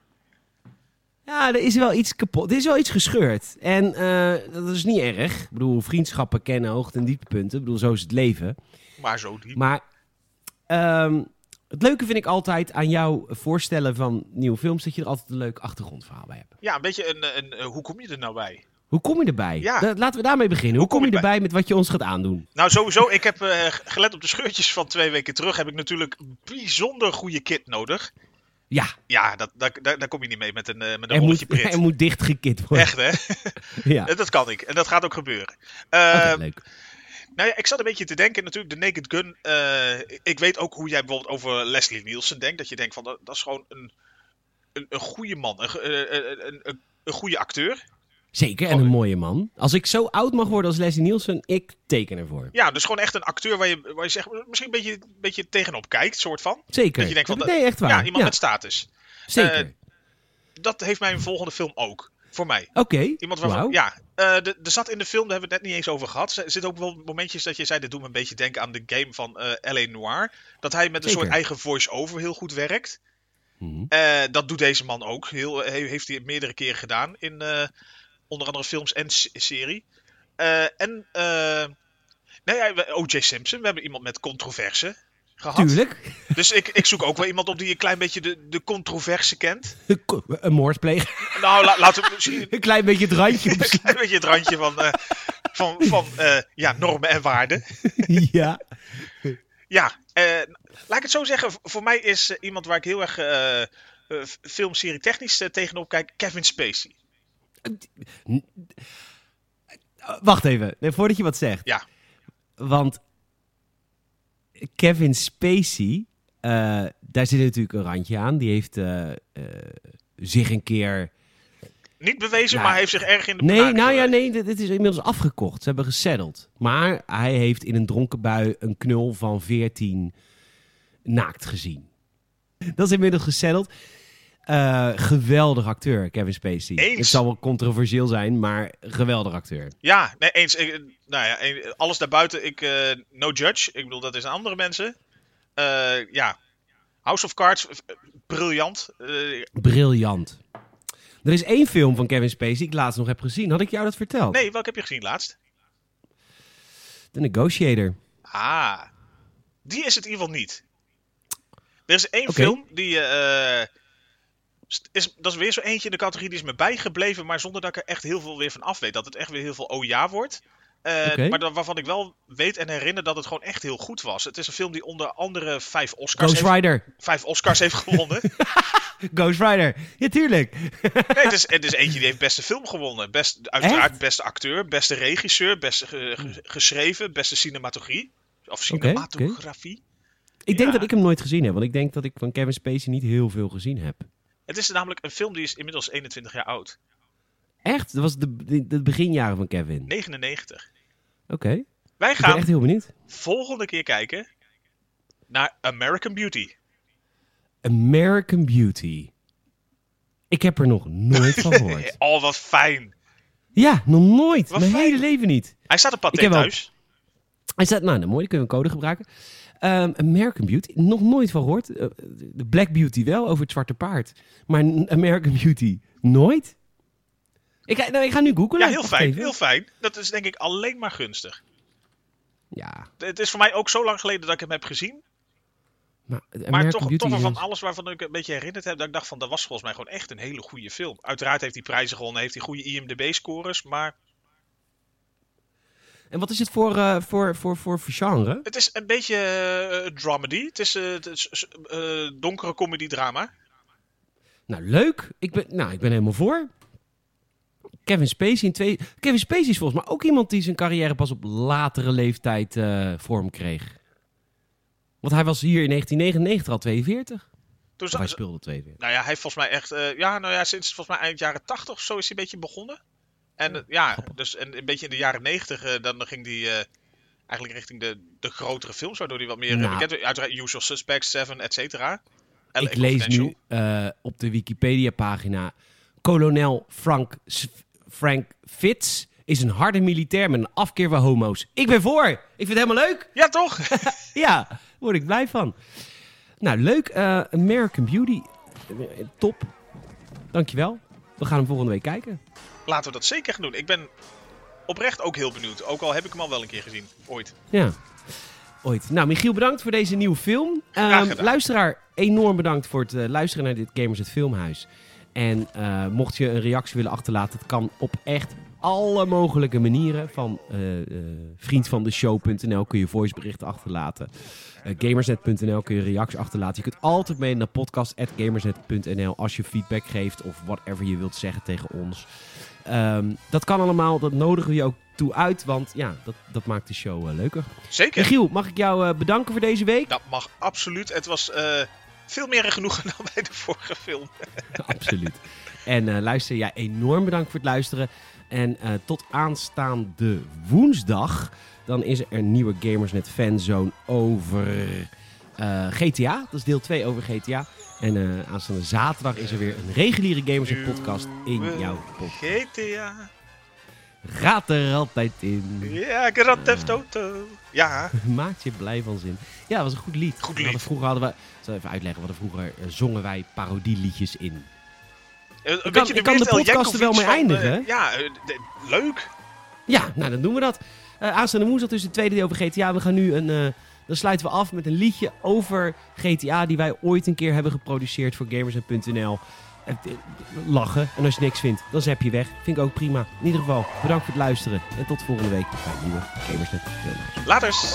Ja, er is wel iets kapot. Er is wel iets gescheurd. En uh, dat is niet erg. Ik bedoel, vriendschappen kennen hoogte- en dieptepunten. Ik bedoel, zo is het leven. Maar zo diep. Maar um, het leuke vind ik altijd aan jouw voorstellen van nieuwe films... dat je er altijd een leuk achtergrondverhaal bij hebt. Ja, een beetje een, een, een hoe kom je er nou bij? Hoe kom je erbij? Ja. laten we daarmee beginnen. Hoe, kom, je erbij met wat je ons gaat aandoen? Nou, sowieso. Ik heb uh, gelet op de scheurtjes van twee weken terug. Heb ik natuurlijk een bijzonder goede kit nodig. Ja. Ja, dat, daar, daar, kom je niet mee met een, uh, met een rolletje moet, Hij moet dichtgekit worden. Echt, hè? ja. Dat kan ik. En dat gaat ook gebeuren. Uh, leuk. Nou ja, ik zat een beetje te denken, natuurlijk, de Naked Gun. Uh, ik weet ook hoe jij bijvoorbeeld over Leslie Nielsen denkt. Dat je denkt van, dat, dat is gewoon een, een, een goede man. Een, een, een, een goede acteur. Zeker, en een mooie man. Als ik zo oud mag worden als Leslie Nielsen, ik teken ervoor. Ja, dus gewoon echt een acteur waar je, waar je zegt, misschien een beetje, een beetje tegenop kijkt, soort van. Zeker. Dat je denkt van, nee, echt waar. Ja, iemand met status. Zeker. Uh, dat heeft mijn volgende film ook. Voor mij. Oké. Iemand waarvan, ja. Uh, er zat in de film, daar hebben we het net niet eens over gehad. Er zitten ook wel momentjes dat je zei, dit doet me een beetje denken aan de game van uh, L.A. Noir. Dat hij met een soort eigen voice-over heel goed werkt. Mm -hmm. dat doet deze man ook. Heel, heeft hij meerdere keren gedaan in onder andere films en serie. Uh, en nee, ja, O.J. Simpson, we hebben iemand met controverse gehad. Tuurlijk. Dus ik, ik zoek ook wel iemand op die een klein beetje de, de controverse kent. Een moordpleger. Nou, la, laten we misschien... Een klein beetje het randje. een klein beetje het randje van, uh, van, van uh, ja, normen en waarden. ja. Ja, uh, laat ik het zo zeggen. Voor mij is iemand waar ik heel erg filmserie technisch tegenop kijk, Kevin Spacey. Wacht even, voordat je wat zegt. Ja. Want Kevin Spacey, uh, daar zit natuurlijk een randje aan. Die heeft uh, uh, zich een keer... Niet bewezen, nou, maar heeft zich erg in de Nee, nou ja, nee, dit is inmiddels afgekocht. Ze hebben gesetteld. Maar hij heeft in een dronken bui een knul van 14 naakt gezien. Dat is inmiddels gesetteld. Uh, geweldig acteur, Kevin Spacey. Eens. Het zal wel controversieel zijn, maar geweldig acteur. Ja, nee, eens. Ik, nou ja, alles daarbuiten, ik, uh, no judge. Ik bedoel, dat is aan andere mensen. Uh, ja, House of Cards, briljant. Briljant. Er is één film van Kevin Spacey die ik laatst nog heb gezien. Had ik jou dat verteld? Nee, welke heb je gezien laatst? The Negotiator. Ah, die is het in ieder geval niet. Er is één okay. film die... Is, dat is weer zo eentje in de categorie die is me bijgebleven, maar zonder dat ik er echt heel veel weer van af weet. Dat het echt weer heel veel oh ja wordt. Uh, okay. Maar waarvan ik wel weet en herinner dat het gewoon echt heel goed was. Het is een film die onder andere vijf Oscars, Ghost heeft, Rider. Vijf Oscars heeft gewonnen. Ghost Rider, ja tuurlijk. nee, het is, het is eentje die heeft beste film gewonnen. Best, uiteraard echt? beste acteur, beste regisseur, beste ge, ge, geschreven, beste cinematografie. Of cinematografie. Okay, okay. Ik denk dat ik hem nooit gezien heb, want ik denk dat ik van Kevin Spacey niet heel veel gezien heb. Het is namelijk een film die is inmiddels 21 jaar oud. Echt? Dat was de, de, de beginjaren van Kevin? 99. Oké. Okay. Wij gaan echt heel benieuwd. volgende keer kijken naar American Beauty. American Beauty. Ik heb er nog nooit van gehoord. oh, wat fijn. Ja, nog nooit. Wat Mijn fijn. hele leven niet. Hij staat op patent thuis. Hij staat, nou, mooi, dan kunnen we een code gebruiken. Um, American Beauty, nog nooit van gehoord. Uh, de Black Beauty wel, over het zwarte paard. Maar American Beauty, nooit? Ik ga, nou, ik ga nu googlen. Ja, heel fijn, heel fijn. Dat is denk ik alleen maar gunstig. Ja. Het is voor mij ook zo lang geleden dat ik hem heb gezien. Maar, maar toch, toch van alles waarvan ik een beetje herinnerd heb, dat ik dacht van, dat was volgens mij gewoon echt een hele goede film. Uiteraard heeft hij prijzen gewonnen, heeft hij goede IMDb-scores, maar en wat is het voor, uh, voor, voor, voor, voor genre? Het is een beetje uh, dramedy. Het is, het is donkere comedy-drama. Nou, leuk. Ik ben, nou, ik ben helemaal voor. Kevin Spacey in twee... Kevin Spacey is volgens mij ook iemand die zijn carrière pas op latere leeftijd vorm kreeg. Want hij was hier in 1999 al 42. Toen hij speelde 42. Nou ja, hij heeft volgens mij echt... ja, nou ja, sinds volgens mij eind jaren 80 of zo is hij een beetje begonnen. En ja, dus en een beetje in de jaren negentig, uh, dan ging hij uh, eigenlijk richting de, de grotere films, waardoor hij wat meer nou. bekend werd. Uiteraard Usual Suspects, Seven, et cetera. Ik lees nu uh, op de Wikipedia-pagina kolonel Frank, Frank Fitz is een harde militair met een afkeer van homo's. Ik ben voor. Ik vind het helemaal leuk. Ja, toch? ja, daar word ik blij van. Nou, leuk. Uh, American Beauty. Top. Dankjewel. We gaan hem volgende week kijken. Laten we dat zeker gaan doen. Ik ben oprecht ook heel benieuwd. Ook al heb ik hem al wel een keer gezien. Ooit. Ja. Ooit. Nou, Michiel, bedankt voor deze nieuwe film. Um, luisteraar, enorm bedankt voor het uh, luisteren naar dit Gamers het Filmhuis. En uh, mocht je een reactie willen achterlaten, het kan op echt alle mogelijke manieren. Van uh, uh, vriendvandeshow.nl kun je voiceberichten achterlaten. gamersnet.nl kun je reacties achterlaten. Je kunt altijd mee naar podcast.gamersnet.nl als je feedback geeft of whatever je wilt zeggen tegen ons. Um, dat kan allemaal, dat nodigen we je ook toe uit, want ja, dat, dat maakt de show uh, leuker. Zeker. Michiel, mag ik jou uh, bedanken voor deze week? Dat mag absoluut. Het was uh, veel meer genoegen dan bij de vorige film. absoluut. En luister, ja, enorm bedankt voor het luisteren. En tot aanstaande woensdag, dan is er een nieuwe Gamersnet Fanzone over GTA. Dat is deel 2 over GTA. En uh, aanstaande zaterdag is er weer een reguliere Gamers podcast in jouw podcast. GTA. Gaat er altijd in. Ja, Grand Theft Auto. Ja. Maakt je blij van zin. Ja, dat was een goed lied. Goed lied. vroeger hadden we, ik zal even uitleggen, wat vroeger uh, zongen wij parodieliedjes in. Uh, ik kan, ik kan de podcast er wel mee eindigen. Uh, ja, leuk. Ja, nou dan doen we dat. aanstaande woensdag dus de tweede deel over GTA. We gaan nu een dan sluiten we af met een liedje over GTA die wij ooit een keer hebben geproduceerd voor gamers.nl. Eh, lachen. En als je niks vindt, dan zap je weg. Vind ik ook prima. In ieder geval, bedankt voor het luisteren. En tot volgende week bij een nieuwe Gamersnet. Laters!